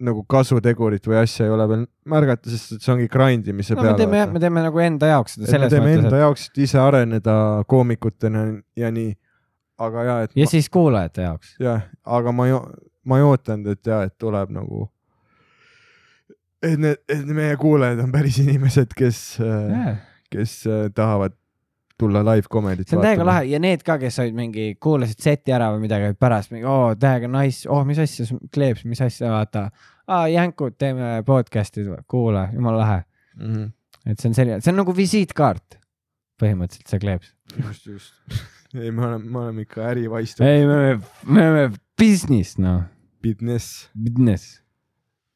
nagu kasutegurit või asja ei ole veel märgata, sest et see ongi grind imise no me peale. teeme, me teeme nagu enda jaoks seda et me selles teeme mõttes, enda et jaoks, et ise areneda koomikutena ja nii. Aga ja, et ja ma, siis kuulajate jaoks. jah, aga ma ei, ma ei ootanud, et ja, et tuleb nagu et need, et meie kuulajad on päris inimesed, kes, yeah.. kes äh, tahavad tulla live comedy't see on täiega lahe ja need ka, kes olid mingi, kuulasid seti ära või midagi, pärast mingi oo täiega nice, oh mis asja, kleeps, mis asja, vaata. aa, jänkud, teeme podcast'i, kuula, jumala lahe. mm. -hmm. et see on selline, see on nagu visiitkaart põhimõtteliselt see kleeps. just, just. ei, me oleme, me oleme ikka ärivaistu. ei, me oleme, me oleme business noh, Business. business.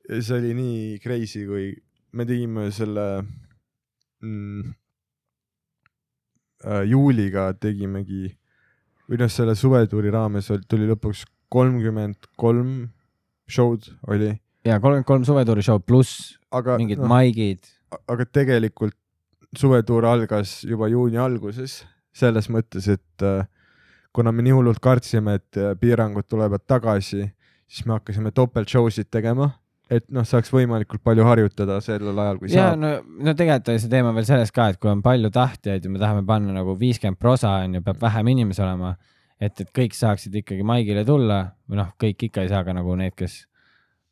see oli nii crazy, kui me tegime selle mm, äh, juuliga tegimegi või noh, selle suvetuuri raames tuli lõpuks kolmkümmend kolm show'd oli, ja kolmkümmend kolm suvetuuri show pluss aga mingid noh, maigid. aga tegelikult suvetuur algas juba juuni alguses selles mõttes, et äh, kuna me nii hullult kartsime, et äh, piirangud tulevad tagasi, siis me hakkasime topelt show sid tegema, et noh, saaks võimalikult palju harjutada sellel ajal, kui ja saab. no, no tegelikult oli see teema veel selles ka, et kui on palju tahtjaid ja me tahame panna nagu viiskümmend prosa on ju, peab vähem inimesi olema, et, et kõik saaksid ikkagi maigile tulla või noh, kõik ikka ei saa, aga nagu need, kes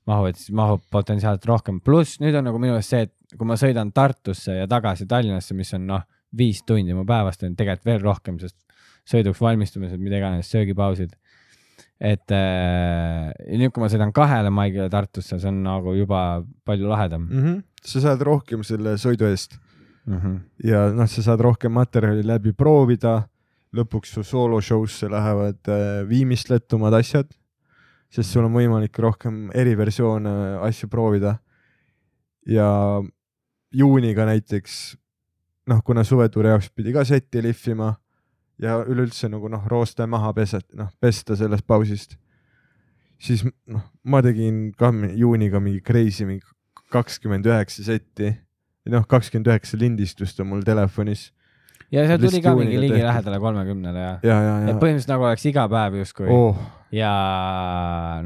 mahuvad, siis mahub potentsiaalselt rohkem, pluss nüüd on nagu minu arust see, et kui ma sõidan Tartusse ja tagasi Tallinnasse, mis on noh, viis tundi mu päevast on tegelikult veel rohkem, sest sõiduks valmistumised, mida iganes, söögipausid. et äh, nüüd, kui ma sõidan kahele maigile Tartusse, see on nagu juba palju lahedam mm. -hmm. sa saad rohkem selle sõidu eest mm. -hmm. ja noh, sa saad rohkem materjali läbi proovida. lõpuks su soolo show'sse lähevad äh, viimistletumad asjad, sest sul on võimalik rohkem eriversioone asju proovida. ja juuniga näiteks noh, kuna suvetuuri jaoks pidi ka setti lihvima ja üleüldse nagu noh, rooste maha peset, noh pesta sellest pausist, siis noh, ma tegin ka juuniga mingi crazy mingi kakskümmend üheksa setti, noh, kakskümmend üheksa lindistust on mul telefonis. Ja seal tuli ka mingi ligilähedale kolmekümnele ja, ja, ja, et ja põhimõtteliselt nagu oleks iga päev justkui. Oh, ja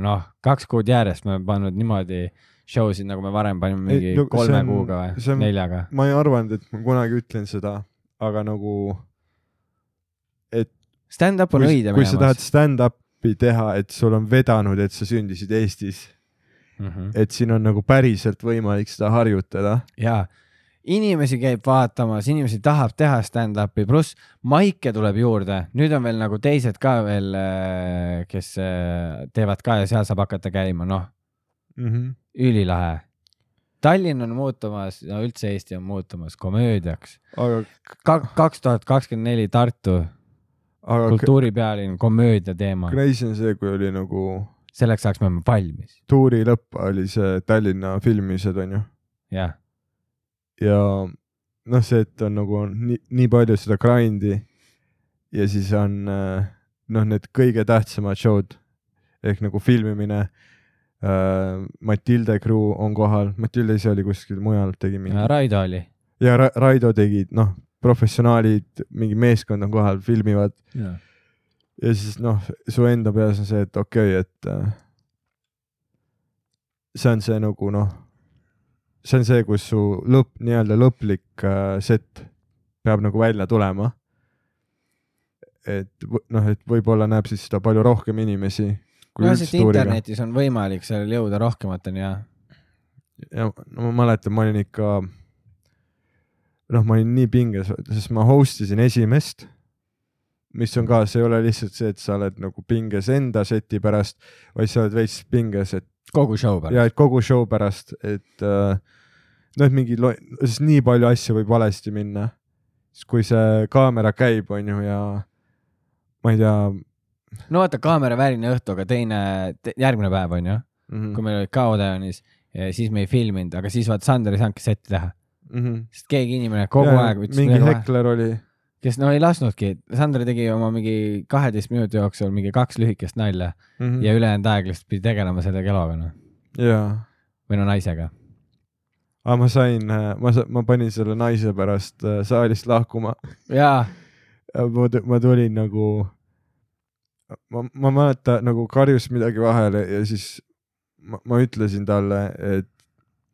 noh, kaks kuud järjest me oleme pannud niimoodi show sid, nagu me varem panime mingi Ei, no kolme on- kuuga või neljaga. ma ei arvanud, et ma kunagi ütlen seda, aga nagu, et Stand-up on kui, õide kui sa tahad stand-up'i teha, et sul on vedanud, et sa sündisid Eestis, Mhm. et siin on nagu päriselt võimalik seda harjutada. ja inimesi käib vaatamas, inimesi tahab teha stand-up'i, pluss maike tuleb juurde, nüüd on veel nagu teised ka veel, kes äh, teevad ka ja seal saab hakata käima, noh, Mm -hmm. ülilahe. Tallinn on muutumas, no üldse Eesti on muutumas komöödiaks. aga, kaks tuhat kakskümmend neli Tartu aga kultuuripealinn, komöödia teema, crazy on see, kui oli nagu selleks ajaks me oleme valmis, tuuri lõpp oli see Tallinna filmimised onju jah. ja noh, see, et on nagu nii, nii palju seda grind'i ja siis on äh, noh, need kõige tähtsamad show'd ehk nagu filmimine. Matilde crew on kohal, Matilde ise oli kuskil mujal, tegi mingi Raido oli. ja Ra Raido tegid, noh, professionaalid, mingi meeskond on kohal, filmivad ja siis noh, su enda peas on see, et okei okay,, et äh, see on see nagu noh, see on see, kus su lõpp, nii-öelda lõplik äh, set peab nagu välja tulema. et noh, et võib-olla näeb siis seda palju rohkem inimesi üldse tuuriga. internetis on võimalik seal jõuda rohkemateni ja ja no ma mäletan, ma olin ikka, noh, ma olin nii pinges, sest ma host isin esimest, mis on ka, see ei ole lihtsalt see, et sa oled nagu pinges enda seti pärast, vaid sa oled veits pinges, et kogu show ja pärast. et kogu show pärast, et äh, noh, et mingi, sest nii palju asju võib valesti minna. siis kui see kaamera käib, onju, ja ma ei tea no vaata, kaameraväline õhtu, aga teine te,, järgmine päev on ju, mm. kui meil olid ka Odeonis, siis me ei filminud, aga siis vaata Sander ei saanudki setti teha, -hmm. sest keegi inimene kogu ja, aeg ütles mingi hekler oli kes no ei lasknudki, Sander tegi oma mingi kaheteist minuti jooksul mingi kaks lühikest nalja mm -hmm. ja ülejäänud aeg lihtsalt pidi tegelema selle keloga noh, või no naisega. aga ma sain, ma, ma panin selle naise pärast äh, saalist lahkuma. jaa, ma, ma tulin nagu, ma, ma mäletan nagu karjus midagi vahele ja siis ma, ma ütlesin talle, et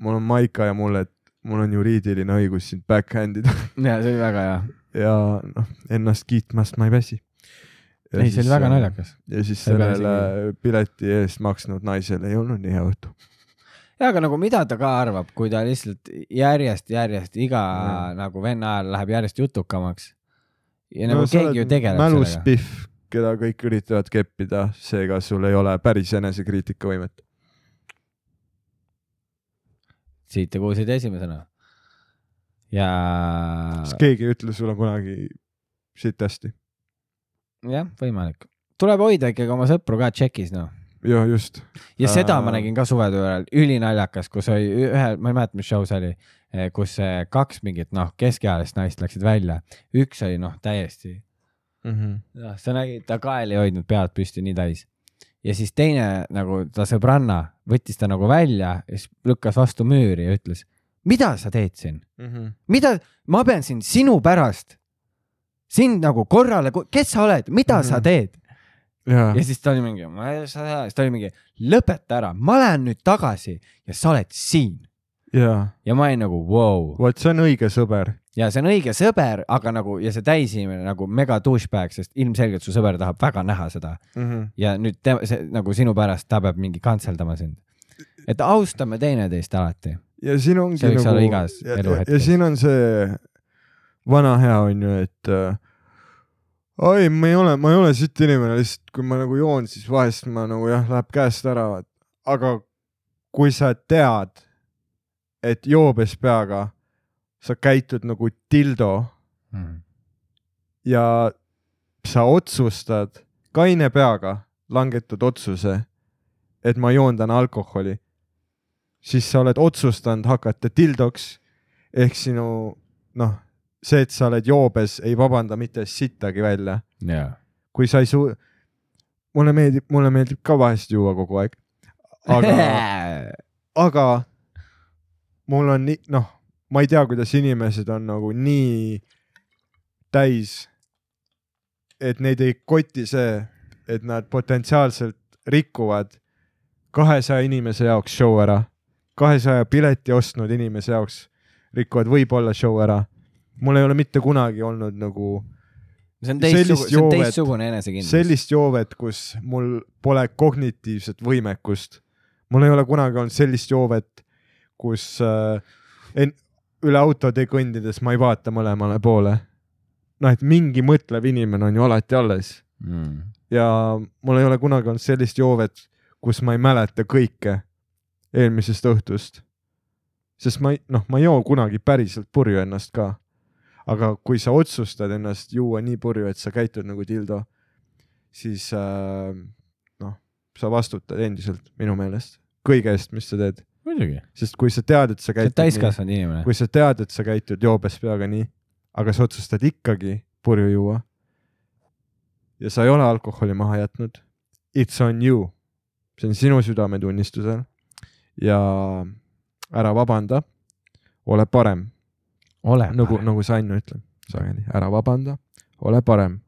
mul on Maika ja mulle, et mul on juriidiline õigus sind backhand ida ja see oli väga hea, ja noh, ennast kiitmast ma ei väsi. ei see oli väga naljakas. ja siis sellele pileti eest maksnud naisele ei olnud nii hea õhtu. ja aga nagu mida ta ka arvab, kui ta lihtsalt järjest, järjest iga Jah. nagu venna ajal läheb järjest jutukamaks. ja nagu keegi ju tegeleb sellega. mäluspiff, keda kõik üritavad keppida, seega sul ei ole päris enesekriitikavõimet. siit te kuulsite esimesena. ja kas keegi ei ütle sulle kunagi siit hästi? jah, võimalik. tuleb hoida ikkagi oma sõpru ka tšekis, noh. jah, just. ja seda ma nägin ka suvetöö ajal, ülinaljakas, kus oli ühe, ma ei mäleta, mis show see oli, kus eh, kaks mingit noh, keskealist naist läksid välja, üks oli noh, täiesti noh, sa nägid, ta kael ei hoidnud pead püsti nii täis. ja siis teine nagu ta sõbranna võttis ta nagu välja ja siis lükkas vastu müüri ja ütles, mida sa teed siin, mida, ma pean siin sinu pärast, sind nagu korrale, kes sa oled, mida sa Mhm. teed? ja ja, siis ta oli mingi, ma ei saa, siis ta oli mingi, lõpeta ära, ma lähen nüüd tagasi ja sa oled siin. ja, ja ma olin nagu vau wow. vot see on õige sõber. Ja see on õige sõber, aga nagu ja see täisinimene nagu mega douchebag, sest ilmselgelt su sõber tahab väga näha seda ja nüüd te, see nagu sinu pärast ta peab mingi kantseldama sind. et austame teineteist alati. ja siin ongi See võiks nagu olla igas eluhetkes. ja siin on see vana hea on ju, et äh, oi, ma ei ole, ma ei ole sitt inimene, lihtsalt kui ma nagu joon, siis vahest ma nagu jah, läheb käest ära, aga kui sa tead, et joobes peaga sa käitud nagu dildo ja sa otsustad kaine peaga langetad otsuse, et ma joon täna alkoholi, siis sa oled otsustanud hakata dildoks ehk sinu noh, see, et sa oled joobes, ei vabanda mitte sittagi välja. jaa. kui sa ei suu-, mulle meeldib, mulle meeldib ka vahest juua kogu aeg, aga aga mul on nii, noh, ma ei tea, kuidas inimesed on nagu nii täis, et neid ei koti see, et nad potentsiaalselt rikuvad kahesaja inimese jaoks show ära, kahesaja pileti ostnud inimese jaoks rikuvad võib-olla show ära. mul ei ole mitte kunagi olnud nagu see on teistsugune, teistsugune enesekindlus. sellist joovet, kus mul pole kognitiivset võimekust. mul ei ole kunagi olnud sellist joovet, kus äh, en, üle autotee kõndides ma ei vaata mõlemale poole. noh, et mingi mõtlev inimene on ju alati alles mm.. ja mul ei ole kunagi olnud sellist joovet, kus ma ei mäleta kõike eelmisest õhtust. sest ma ei, noh, ma ei joo kunagi päriselt purju ennast ka. aga kui sa otsustad ennast juua nii purju, et sa käitud nagu dildo, siis äh, noh, sa vastutad endiselt minu meelest kõige eest, mis sa teed, muidugi, sest kui sa tead, et sa sa oled käitud täiskasvanud inimene. kui sa tead, et sa käitud joobes peaga nii, aga sa otsustad ikkagi purju juua ja sa ei ole alkoholi maha jätnud, it's on you, see on sinu südametunnistusel. Ja ära vabanda, ole parem, ole nagu, nagu Sannu ütleb sageli, ära vabanda, ole parem.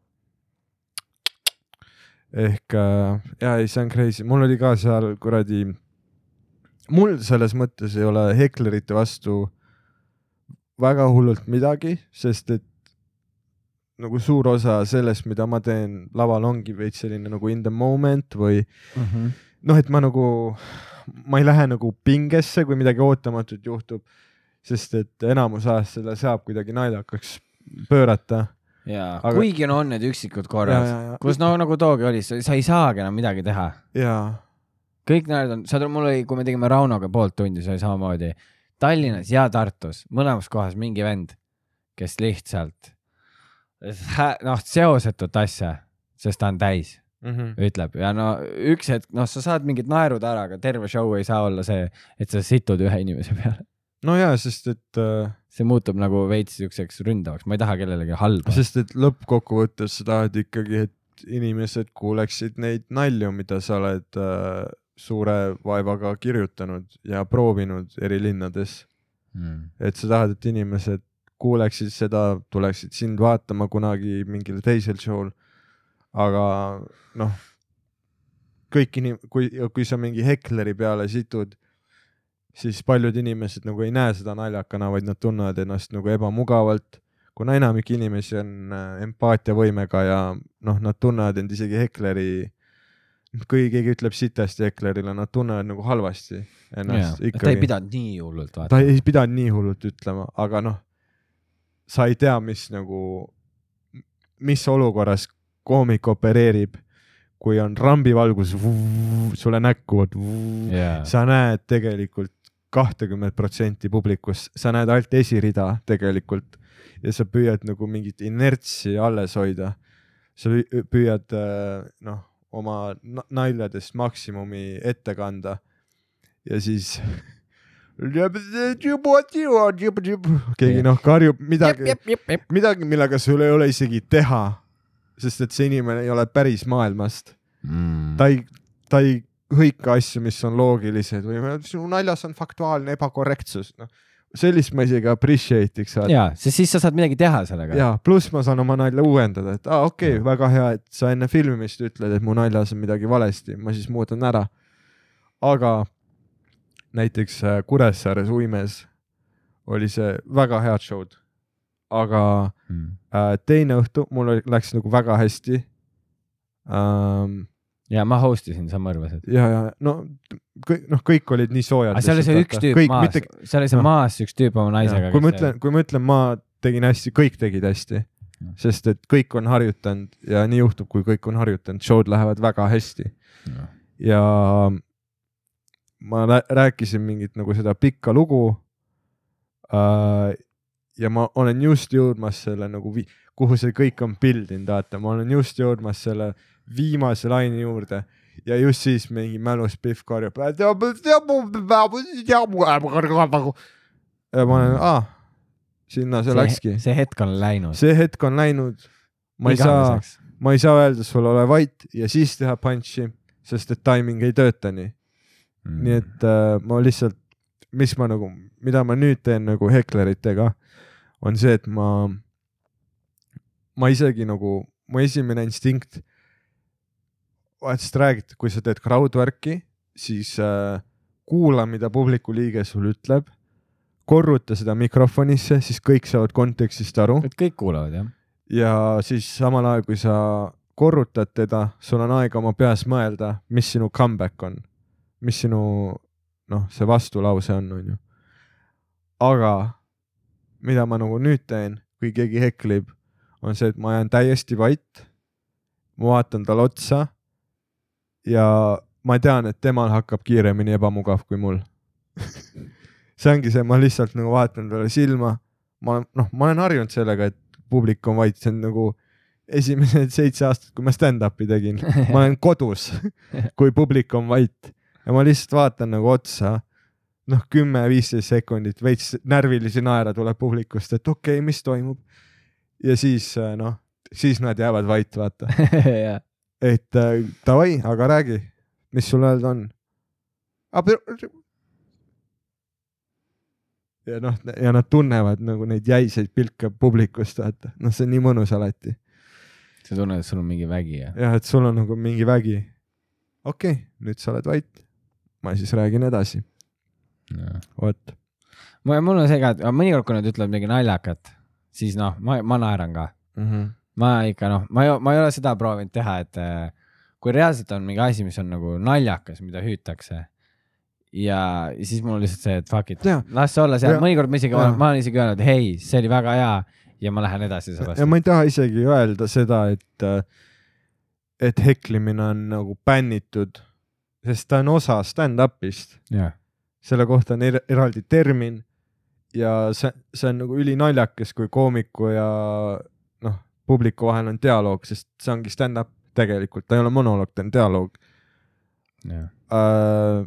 ehk äh, ja ei, see on crazy, mul oli ka seal kuradi, mul selles mõttes ei ole heklerite vastu väga hullult midagi, sest et nagu suur osa sellest, mida ma teen laval ongi veits selline nagu in the moment või mm. -hmm. noh, et ma nagu, ma ei lähe nagu pingesse, kui midagi ootamatut juhtub, sest et enamus ajast selle saab kuidagi naljakaks pöörata. ja Aga- kuigi no on need üksikud korrad, kus no nagu toogi oli, sa ei saagi enam midagi teha. ja, kõik need on, saad aru, mul oli, kui me tegime Raunoga poolt tundi, see oli samamoodi Tallinnas ja Tartus, mõlemas kohas mingi vend, kes lihtsalt noh, seosetut asja, sest ta on täis, Mhm. ütleb ja no üks hetk, noh, sa saad mingid naerud ära, aga terve show ei saa olla see, et sa situd ühe inimese peale. no ja, sest et äh,, see muutub nagu veits siukseks ründavaks, ma ei taha kellelegi halba. sest et lõppkokkuvõttes sa tahad ikkagi, et inimesed kuuleksid neid nalju, mida sa oled äh, suure vaevaga kirjutanud ja proovinud eri linnades. Mm. et sa tahad, et inimesed kuuleksid seda, tuleksid sind vaatama kunagi mingil teisel show'l. aga noh, kõik inim-, kui, kui sa mingi hekleri peale situd, siis paljud inimesed nagu ei näe seda naljakana, vaid nad tunnevad ennast nagu ebamugavalt. kuna enamik inimesi on äh, empaatiavõimega ja noh, nad tunnevad end isegi hekleri kui keegi ütleb sitasti Eklerile, nad tunnevad nagu halvasti ennast ta ei ikkagi. pidanud nii hullult ta vaatama. ei pidanud nii hullult ütlema, aga noh, sa ei tea, mis nagu, mis olukorras koomik opereerib, kui on rambivalgus sulle näkku, jaa, sa näed tegelikult kahtekümmet protsenti publikust, sa näed ainult esirida tegelikult ja sa püüad nagu mingit inertsi alles hoida. sa püü- püüad äh, noh, oma na- naljadest maksimumi ette kanda. Ja siis keegi noh karjub midagi, midagi, millega sul ei ole isegi teha, sest et see inimene ei ole päris maailmast, Mm. ta ei, ta ei hõika asju, mis on loogilised või sinu naljas on faktuaalne ebakorrektsus, noh sellist ma isegi appreciate iks jaa, sest siis sa saad midagi teha sellega. ja pluss ma saan oma nalja uuendada, et aa okei okay,, väga hea, et sa enne filmimist ütled, et mu naljas on midagi valesti, ma siis muudan ära. aga näiteks äh, Kuressaares uimes oli see väga head show'd, aga Mm. äh, teine õhtu mul läks nagu väga hästi ähm,. Ja ma host isin, sa mõrvasid. ja, ja no kõik, noh, kõik olid nii soojad. aga seal oli see üks tüüp kõik, maas mitte,, seal oli see noh. maas üks tüüp oma naisega. kui ma ütlen, kui ma ütlen, ma tegin hästi, kõik tegid hästi, sest et kõik on harjutanud ja nii juhtub, kui kõik on harjutanud, show'd lähevad väga hästi ja ma rää- rääkisin mingit nagu seda pikka lugu äh,. ja ma olen just jõudmas selle nagu, kuhu see kõik on build inud, vaata, ma olen just jõudmas selle viimase laine juurde ja just siis mingi mälus Pihv karjub. ja ma olen, aa, sinna see läkski. see hetk on läinud. see hetk on läinud. ma ei saa, ma ei saa öelda sulle ole vait ja siis teha punch'i, sest et timing ei tööta nii. Mm. nii et äh, ma lihtsalt, mis ma nagu, mida ma nüüd teen nagu hekleritega, on see, et ma, ma isegi nagu, mu esimene instinkt, vaat sest räägiti, kui sa teed crowdwork'i, siis äh, kuula, mida publiku liige sulle ütleb, korruta seda mikrofonisse, siis kõik saavad kontekstist aru et kõik kuulavad jah? ja siis samal ajal, kui sa korrutad teda, sul on aega oma peas mõelda, mis sinu comeback on, mis sinu noh, see vastulause on, onju. aga mida ma nagu nüüd teen, kui keegi heklib, on see, et ma jään täiesti vait. ma vaatan talle otsa ja ma tean, et temal hakkab kiiremini ebamugav kui mul. see ongi see, ma lihtsalt nagu vaatan talle silma. ma olen, noh, ma olen harjunud sellega, et publik on vait, see on nagu esimesed seitse aastat, kui ma stand-up'i tegin, ma olen kodus, kui publik on vait ja ma lihtsalt vaatan nagu otsa. noh, kümme-viisteist sekundit veits närvilisi naera tuleb publikust, et okei okay,, mis toimub. ja siis noh, siis nad jäävad vait, vaata, jah. Et äh, davai, aga räägi, mis sul öelda on. ja noh, ja nad tunnevad nagu neid jäiseid pilke publikust, vaata, noh, see on nii mõnus alati sa tunned, et sul on mingi vägi ja. jah, et sul on nagu mingi vägi. okei okay,, nüüd sa oled vait. ma siis räägin edasi, vot. mul on see ka, et mõnikord, kui nad ütlevad midagi naljakat, siis noh, ma, ma naeran ka. Mhm. Ma ikka noh, ma ei, ma ei ole seda proovinud teha, et äh, kui reaalselt on mingi asi, mis on nagu naljakas, mida hüütakse ja siis mul lihtsalt see, et fuck it las see olla seal, mõnikord ma isegi, ma olen isegi öelnud, hei, see oli väga hea ja ma lähen edasi ja sellest. ma ei taha isegi öelda seda, et, et heklimine on nagu bännitud, sest ta on osa stand-up'ist, selle kohta on er eraldi termin ja see, see on nagu ülinaljakas, kui koomiku ja publiku vahel on dialoog, sest see ongi stand-up tegelikult, ta ei ole monoloog, ta on dialoog jah, äh,.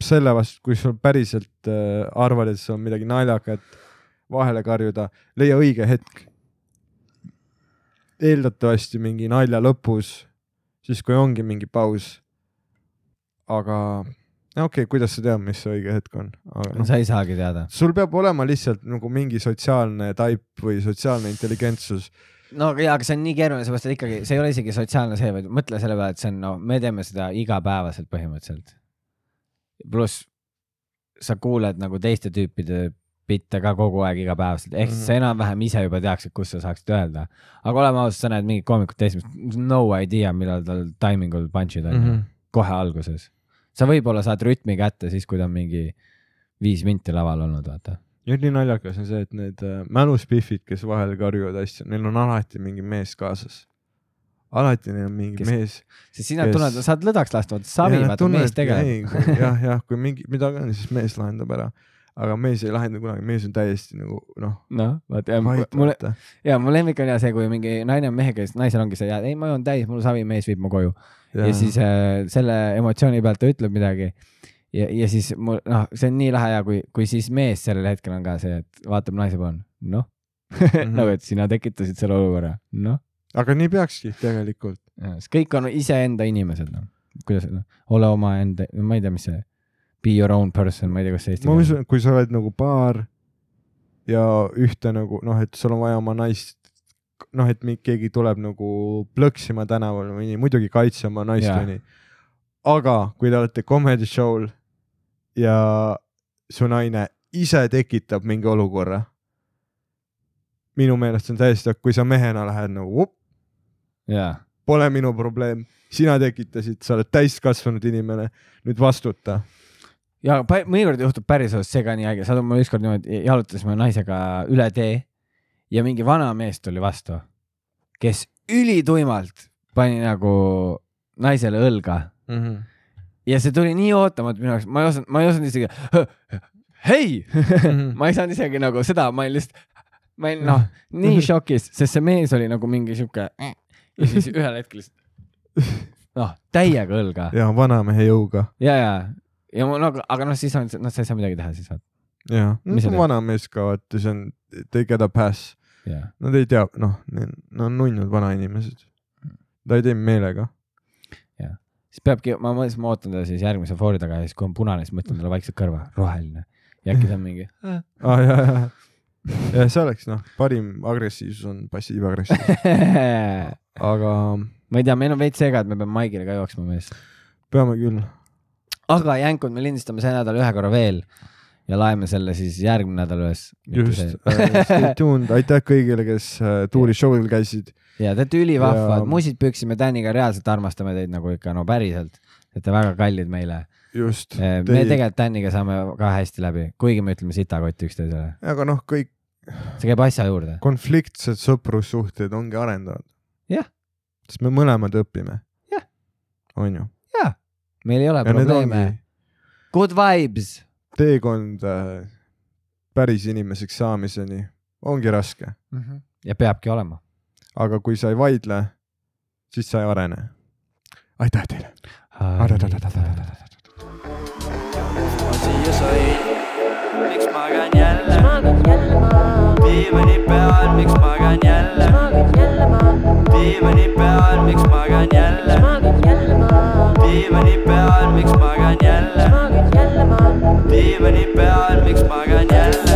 selle vastu, kui sul päriselt äh, arvad, et see on midagi naljakat vahele karjuda, leia õige hetk. eeldatavasti mingi nalja lõpus, siis kui ongi mingi paus. aga okei okay,, kuidas sa tead, mis see õige hetk on? noh, sa ei saagi teada. sul peab olema lihtsalt nagu mingi sotsiaalne taip või sotsiaalne intelligentsus. No jaa, aga see on nii keeruline, seepärast et ikkagi see ei ole isegi sotsiaalne see, vaid mõtle selle peale, et see on no me teeme seda igapäevaselt põhimõtteliselt. pluss sa kuuled nagu teiste tüüpide bitte ka kogu aeg igapäevaselt, ehk siis Mhm. sa enam-vähem ise juba teaksid, kus sa saaksid öelda. aga oleme ausad, sa näed mingit koomikut teist, no idea, millal tal timing ul punch'id on mm. -hmm. kohe alguses. sa võib-olla saad rütmi kätte siis, kui ta on mingi viis minti laval olnud, vaata. Ja nii naljakas on see, et need äh, mäluspiffid, kes vahel karjuvad asju, neil on alati mingi mees kaasas. alati neil on mingi Kes- mees. sest sina Kes- tunned, saad lõdvaks lasta, vaata savi, vaata mees tegeleb. jah, jah, kui mingi midagi on, siis mees lahendab ära. aga mees ei lahenda kunagi, mees on täiesti nagu noh, noh, vaata ja vait mulle, ja mu lemmik on ja see, kui mingi naine on mehe käes, naisel ongi see, ei ma joon täis, mul savi, mees viib mu koju ja, ja siis äh, selle emotsiooni pealt ta ütleb midagi. ja, ja siis mul, noh, see on nii lahe ja kui, kui siis mees sellel hetkel on ka see, et vaatab naise poole, noh Mhm. nagu, et sina tekitasid selle olukorra, noh. aga nii peakski tegelikult. kõik on iseenda inimesed, noh. kuidas, noh, ole omaenda, ma ei tea, mis see, be your own person, ma ei tea, kas see eesti ma usun, kui sa oled nagu paar ja ühte nagu noh, et sul on vaja oma naist, noh, et keegi tuleb nagu plõksima tänaval või nii, muidugi kaitse oma naist või nii. aga kui te olete comedy show'l ja su naine ise tekitab mingi olukorra, minu meelest see on täiesti, kui sa mehena lähed nagu up, jaa, pole minu probleem, sina tekitasid, sa oled täiskasvanud inimene, nüüd vastuta. ja mõnikord juhtub päriselus see ka nii äge, saad ma ükskord niimoodi jalutasime naisega üle tee ja mingi vana mees tuli vastu, kes ülituimalt pani nagu naisele õlga. Mm -hmm. Ja see tuli nii ootamatu minu jaoks, ma ei osanud, ma ei osanud isegi hei! Ma ei saanud isegi nagu seda, ma olin lihtsalt, ma olin noh, nii šokis, sest see mees oli nagu mingi sihuke ja siis ühel hetkel lihtsalt noh, täiega õlga. Ja vanamehe jõuga. Ja, ja, ja ma nagu, aga noh, siis on, noh, sa ei saa midagi teha siis vaata. ja, Mis sa teed? vanamees ka vaata, see on, they get a pass, jaa, nad ei tea, noh, nad on nunnud vanainimesed. ta ei tee meelega. Siis peabki, ma mõtlesin, ma ootan teda siis järgmise foori taga ja siis kui on punane, siis ma ütlen talle vaikselt kõrva, roheline. ja äkki ta on mingi ah,, ja, ja, ja see oleks noh, parim agressiivsus on passiivagressiivsus, aga ma ei tea, meil on veits sega, et me peame Maigile ka jooksma mees. peame küll. aga jänkud, me lindistame see nädal ühe korra veel ja laeme selle siis järgmine nädal üles. just, stay tuned, aitäh kõigile, kes äh, tuuri show'il käisid. Ja te olete ülivahvad Ja-, musid püksi, me Täniga reaalselt armastame teid nagu ikka no päriselt. Te olete väga kallid meile. just. me tegelikult Täniga saame ka hästi läbi, kuigi me ütleme sitakotti üksteisele. aga noh, kõik see käib asja juurde. konfliktsed sõprussuhted ongi arendavad. Jah. sest me mõlemad õpime. Jah. on ju. meil ei ole ja probleeme ongi. Good vibes. teekond äh, päris inimeseks saamiseni ongi raske, ja peabki olema aga kui sa ei vaidle, siis sa ei arene. aitäh teile. siia sain, miks magan jälle? diivani peal, miks magan jälle? diivani peal, miks magan jälle? diivani peal, miks magan jälle? diivani peal, miks magan jälle?